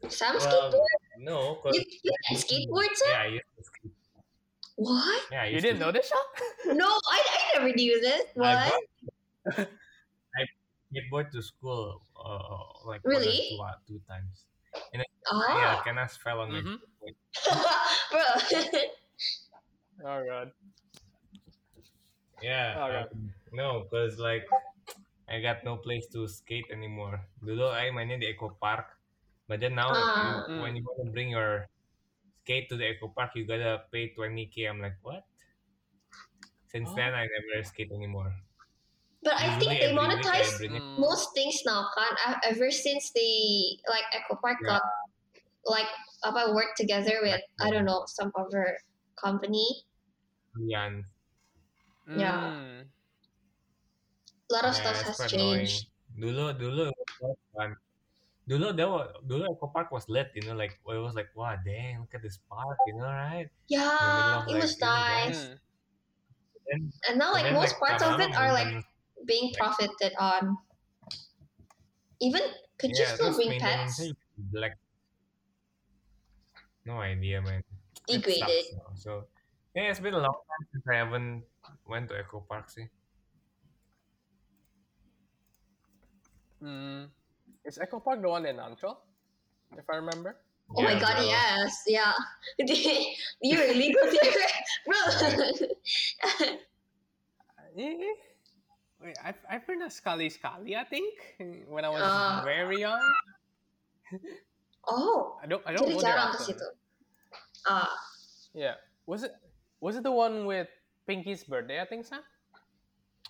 Sam Well, skateboard? no, cause You, you can skateboard, Sam? yeah, I used to skate. What? Yeah, I you didn't to, know this shop (laughs) No, I, I never knew this. What? bought- (laughs) I skateboard to school, uh, like Really? two, uh, two times. Yeah, Ah, Kenneth fell on my Mhm. (laughs) bro. oh god Yeah. Um, no, cause like I got no place to skate anymore. Dulu I mainnya di Eco Park, but then now Ah. you- when you want to bring your skate to the Eco Park, you gotta pay 20k. I'm like, what? Since Oh. then, I never skate anymore. but I think they every week I monetize. Mm. most things now, kan? Uh, Ever since they like Eco Park Yeah. got like apa work together with I don't know some other company. Yeah. Mm. A lot of Yeah, stuff it's has quite annoying. changed. Dulu, dulu, it was fun. Dulu, there was, dulu Eco Park was lit, you know, like it was like, wow, dang, look at this park, you know, right? Yeah, of, it was like, you nice. Mm. then, And now, like then, most parts of it are like maintenance- being profited on. Even could you still bring pets? maintenance-nya No idea, man. It Degraded. sucks now. So, yeah, it's been a long time since I haven't went to Eco Park sih. Mm, is Eco Park the one in Ancol? If I remember. Oh my god, bro. yes, yeah. (laughs) you really go there, bro. (laughs) (laughs) Eh, Wait, I've, I've been to Skali Skali, I think, when I was Ah. very young. oh, I don't I don't jadi go there jarang ke often. situ. Ah, Yeah. Was it was it the one with Pinky's birthday, I think, Sam?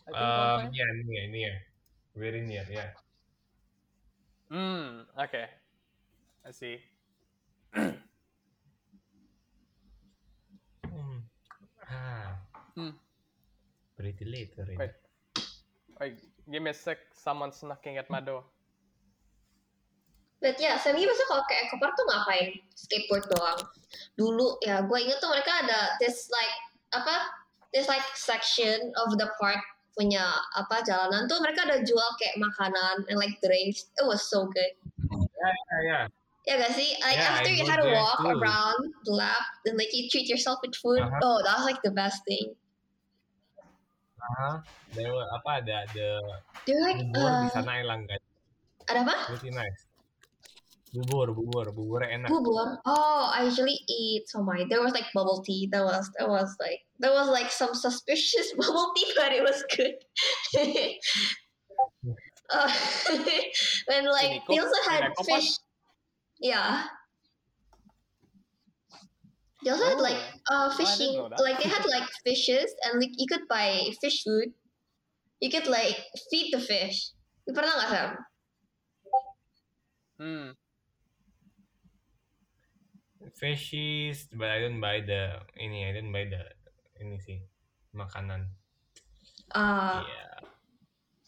I think Um, yeah, near, near. Very near, yeah. Mm, okay. I see. Hmm. Ah. Hmm. Pretty late already. Wait. Wait, give me a sec. Someone's knocking at my door. but ya, Semi biasa kalau ke Eco Park tuh ngapain? Skateboard doang. Dulu ya, gue inget tuh mereka ada this like apa? This like section of the park punya apa jalanan tuh mereka ada jual kayak makanan and like drinks. It was so good. Yeah, yeah. Ya gak sih? Like Yeah, after I you had a walk too. around the lab, then like you treat yourself with food. Uh-huh. Oh, that was like the best thing. Uh-huh. There were, apa ada the They're like, bubur di uh, sana elang guys. ada apa? Pretty nice. Bubur, bubur, bubur enak. Bubur. Oh, I usually eat somai. There was like bubble tea. That was that was like there was like some suspicious (laughs) bubble tea, but it was good. (laughs) uh, (laughs) and like they also had in Eco Park? fish. Yeah. They also had like uh fishing. know. Like they had like fishes, and like you could buy fish food. You could like feed the fish. You pernah nggak Sam? Hmm. Fishies, but I don't buy the ini. I don't buy the ini sih makanan. Uh, Yeah.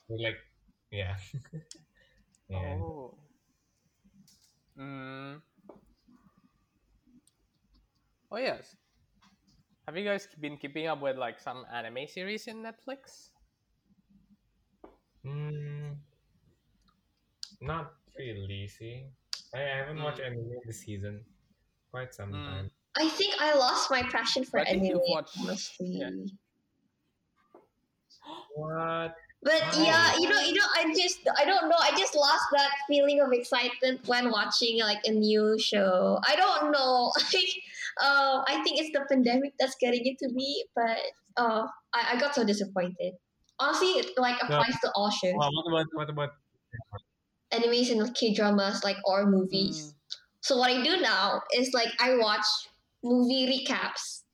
So like, yeah. (laughs) yeah. Oh. Mm. Oh yes. Have you guys been keeping up with like some anime series in Netflix? Hmm. Not really. See, I I haven't watched Mm. anime this season. Quite some Mm. time. I think I lost my passion for I think anime. you've watched- honestly. yeah. What? But Oh. yeah, you know, you know, I just, I don't know, I just lost that feeling of excitement when watching like a new show. I don't know, (laughs) like, uh, I think it's the pandemic that's getting into me, but uh, I, I got so disappointed. Honestly, it like No. applies to all shows, Wow, what about what about? animes and K dramas, like or movies. Mm. So what I do now is like I watch movie recaps.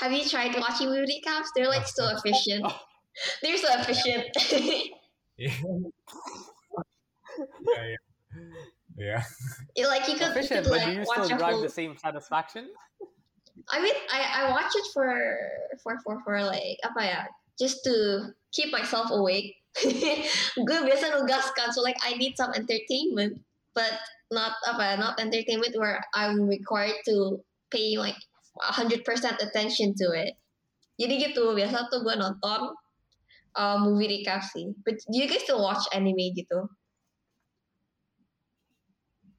Have you tried watching movie recaps? They're like so efficient. (laughs) They're so efficient. (laughs) Yeah. yeah, yeah. Yeah. Like you could, you Efficient, could but do you watch still a drive whole. the same satisfaction? I mean, I I watch it for for for for like apa ya? Just to keep myself awake. (laughs) Gue biasa nugaskan, so like I need some entertainment, but not apa not entertainment where I'm required to pay like hundred percent attention to it. Jadi gitu biasa tuh gue nonton uh, movie recap sih. But do you guys still watch anime gitu?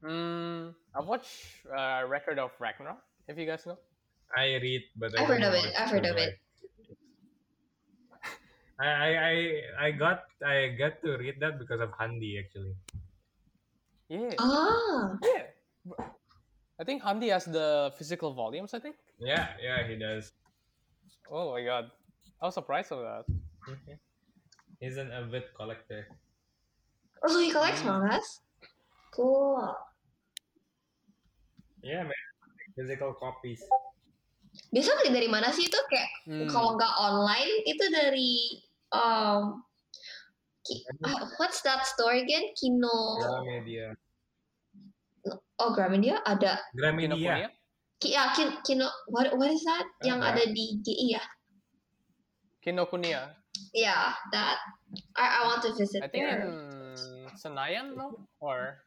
Mm, I've watched uh, Record of Ragnarok. If you guys know. I read, but I I've heard of it, I've heard of it. I, I I I got I got to read that because of Handi actually. Yeah. Ah, Yeah. I think Handi has the physical volumes. I think. Yeah, yeah, he does. Oh my god, I was surprised of that. He's an avid collector. oh so he collects Hmm. mangas? Cool. Yeah, man. Physical copies. Biasa beli dari mana sih itu kayak Hmm. kalau nggak online itu dari um Ki- ah, what's that store again? Kino Gramedia. oh Gramedia ada Gramedia. Ki, ya, Kin, Kino what what is that yang Ada. ada di GI ya? Kinokuniya. Yeah, that I I want to visit I think there. in Senayan, no? Or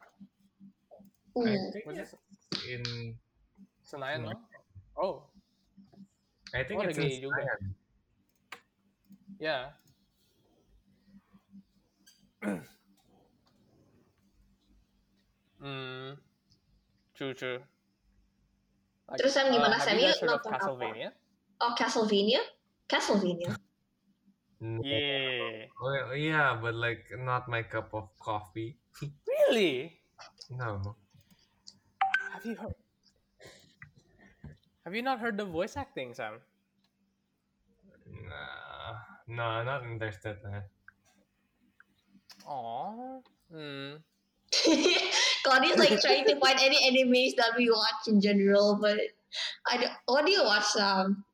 Hmm. I think was it it's in Senayan, no? Oh, I think Oh, it's in juga. Senayan. Yeah. Mm, true, true. Like, Terus Sam gimana have Sam? you You guys heard of nonton apa? Castlevania? Oh Castlevania? Castlevania. No. Yeah. Oh, yeah, but like not my cup of coffee. (laughs) Really? No. Have you heard? Have you not heard the voice acting, Sam? Nah, no, not interested, man. Aww. Hmm. Claudia's like trying to find any animes that we watch in general, but I don't, what do you watch, Sam?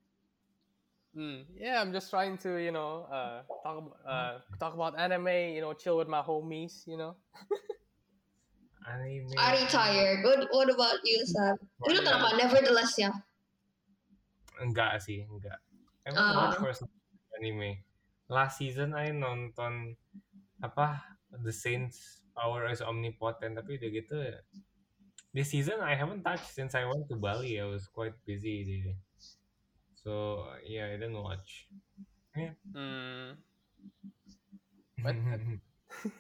Mm, yeah, I'm just trying to, you know, uh, talk about uh, talk about anime. You know, chill with my homies. You know. (laughs) Anime. I retired. What What about you, Sam? Lu nonton apa? Nevertheless, ya. Enggak sih, enggak. I haven't Ah. watched anime. Last season I nonton apa The Saints Power is Omnipotent tapi udah gitu ya. This season I haven't touched since I went to Bali. I was quite busy. Jadi. So yeah, I didn't watch. Mm. But- (laughs)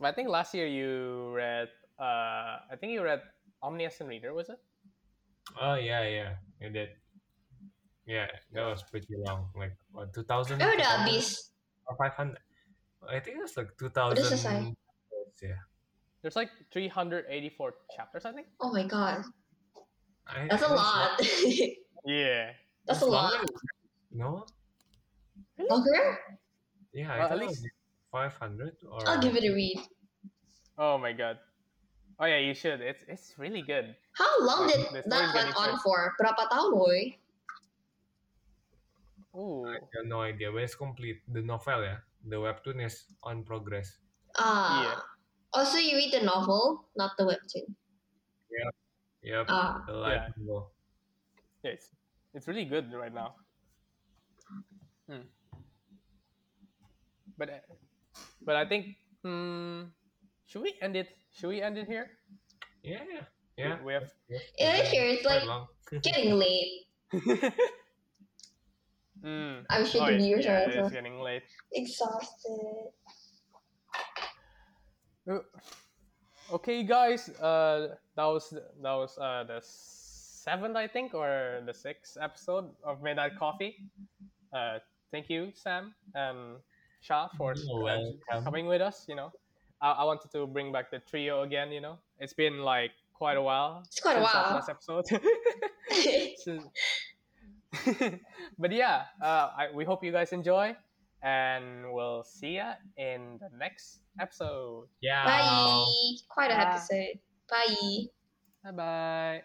but I think last year you read. Uh, I think you read Omniscient Reader. Was it? oh yeah, yeah, I did. Yeah, that was pretty long. Like what, 2000? Eh udah habis. Or 500? I think it's like 2000. Udah selesai. Yeah. There's like 384 chapters, I think. Oh my god, I, that's a it was lot. Yeah. that's a It's lot. longer. No? Longer? Yeah, I Well, at thought it was least- 500 or I'll give it a read. Oh my god. Oh yeah, you should. It's it's really good. How long did The story's that went on short. for? Berapa tahun, boy? Ooh. I have no idea, but it's complete. The novel, yeah. The webtoon is on progress. Ah. Yeah. Also, you read the novel, not the webtoon. Yep. Ah. the light Yeah. novel. Yeah, it's it's really good right now. Hmm. But uh, but I think hmm, should we end it? Should we end it here? Yeah, yeah. Yeah. We have Yeah, sure. It's like (laughs) getting late. (laughs) Mm. I'm sure Oh, the yeah, viewers yeah, are it's also getting late. exhausted. Uh, Okay, guys. Uh, that was that was uh the seventh, I think, or the sixth episode of Made Midnight Coffee. Uh, thank you, Sam and Shah, for You're uh, coming with us. You know, I, I wanted to bring back the trio again. You know, it's been like quite a while. It's quite a since that while. Last episode. (laughs) (laughs) Since- (laughs) but yeah, uh, I, we hope you guys enjoy, and we'll see ya in the next episode. Yeah. Bye. Quite an episode. Bye. Bye bye.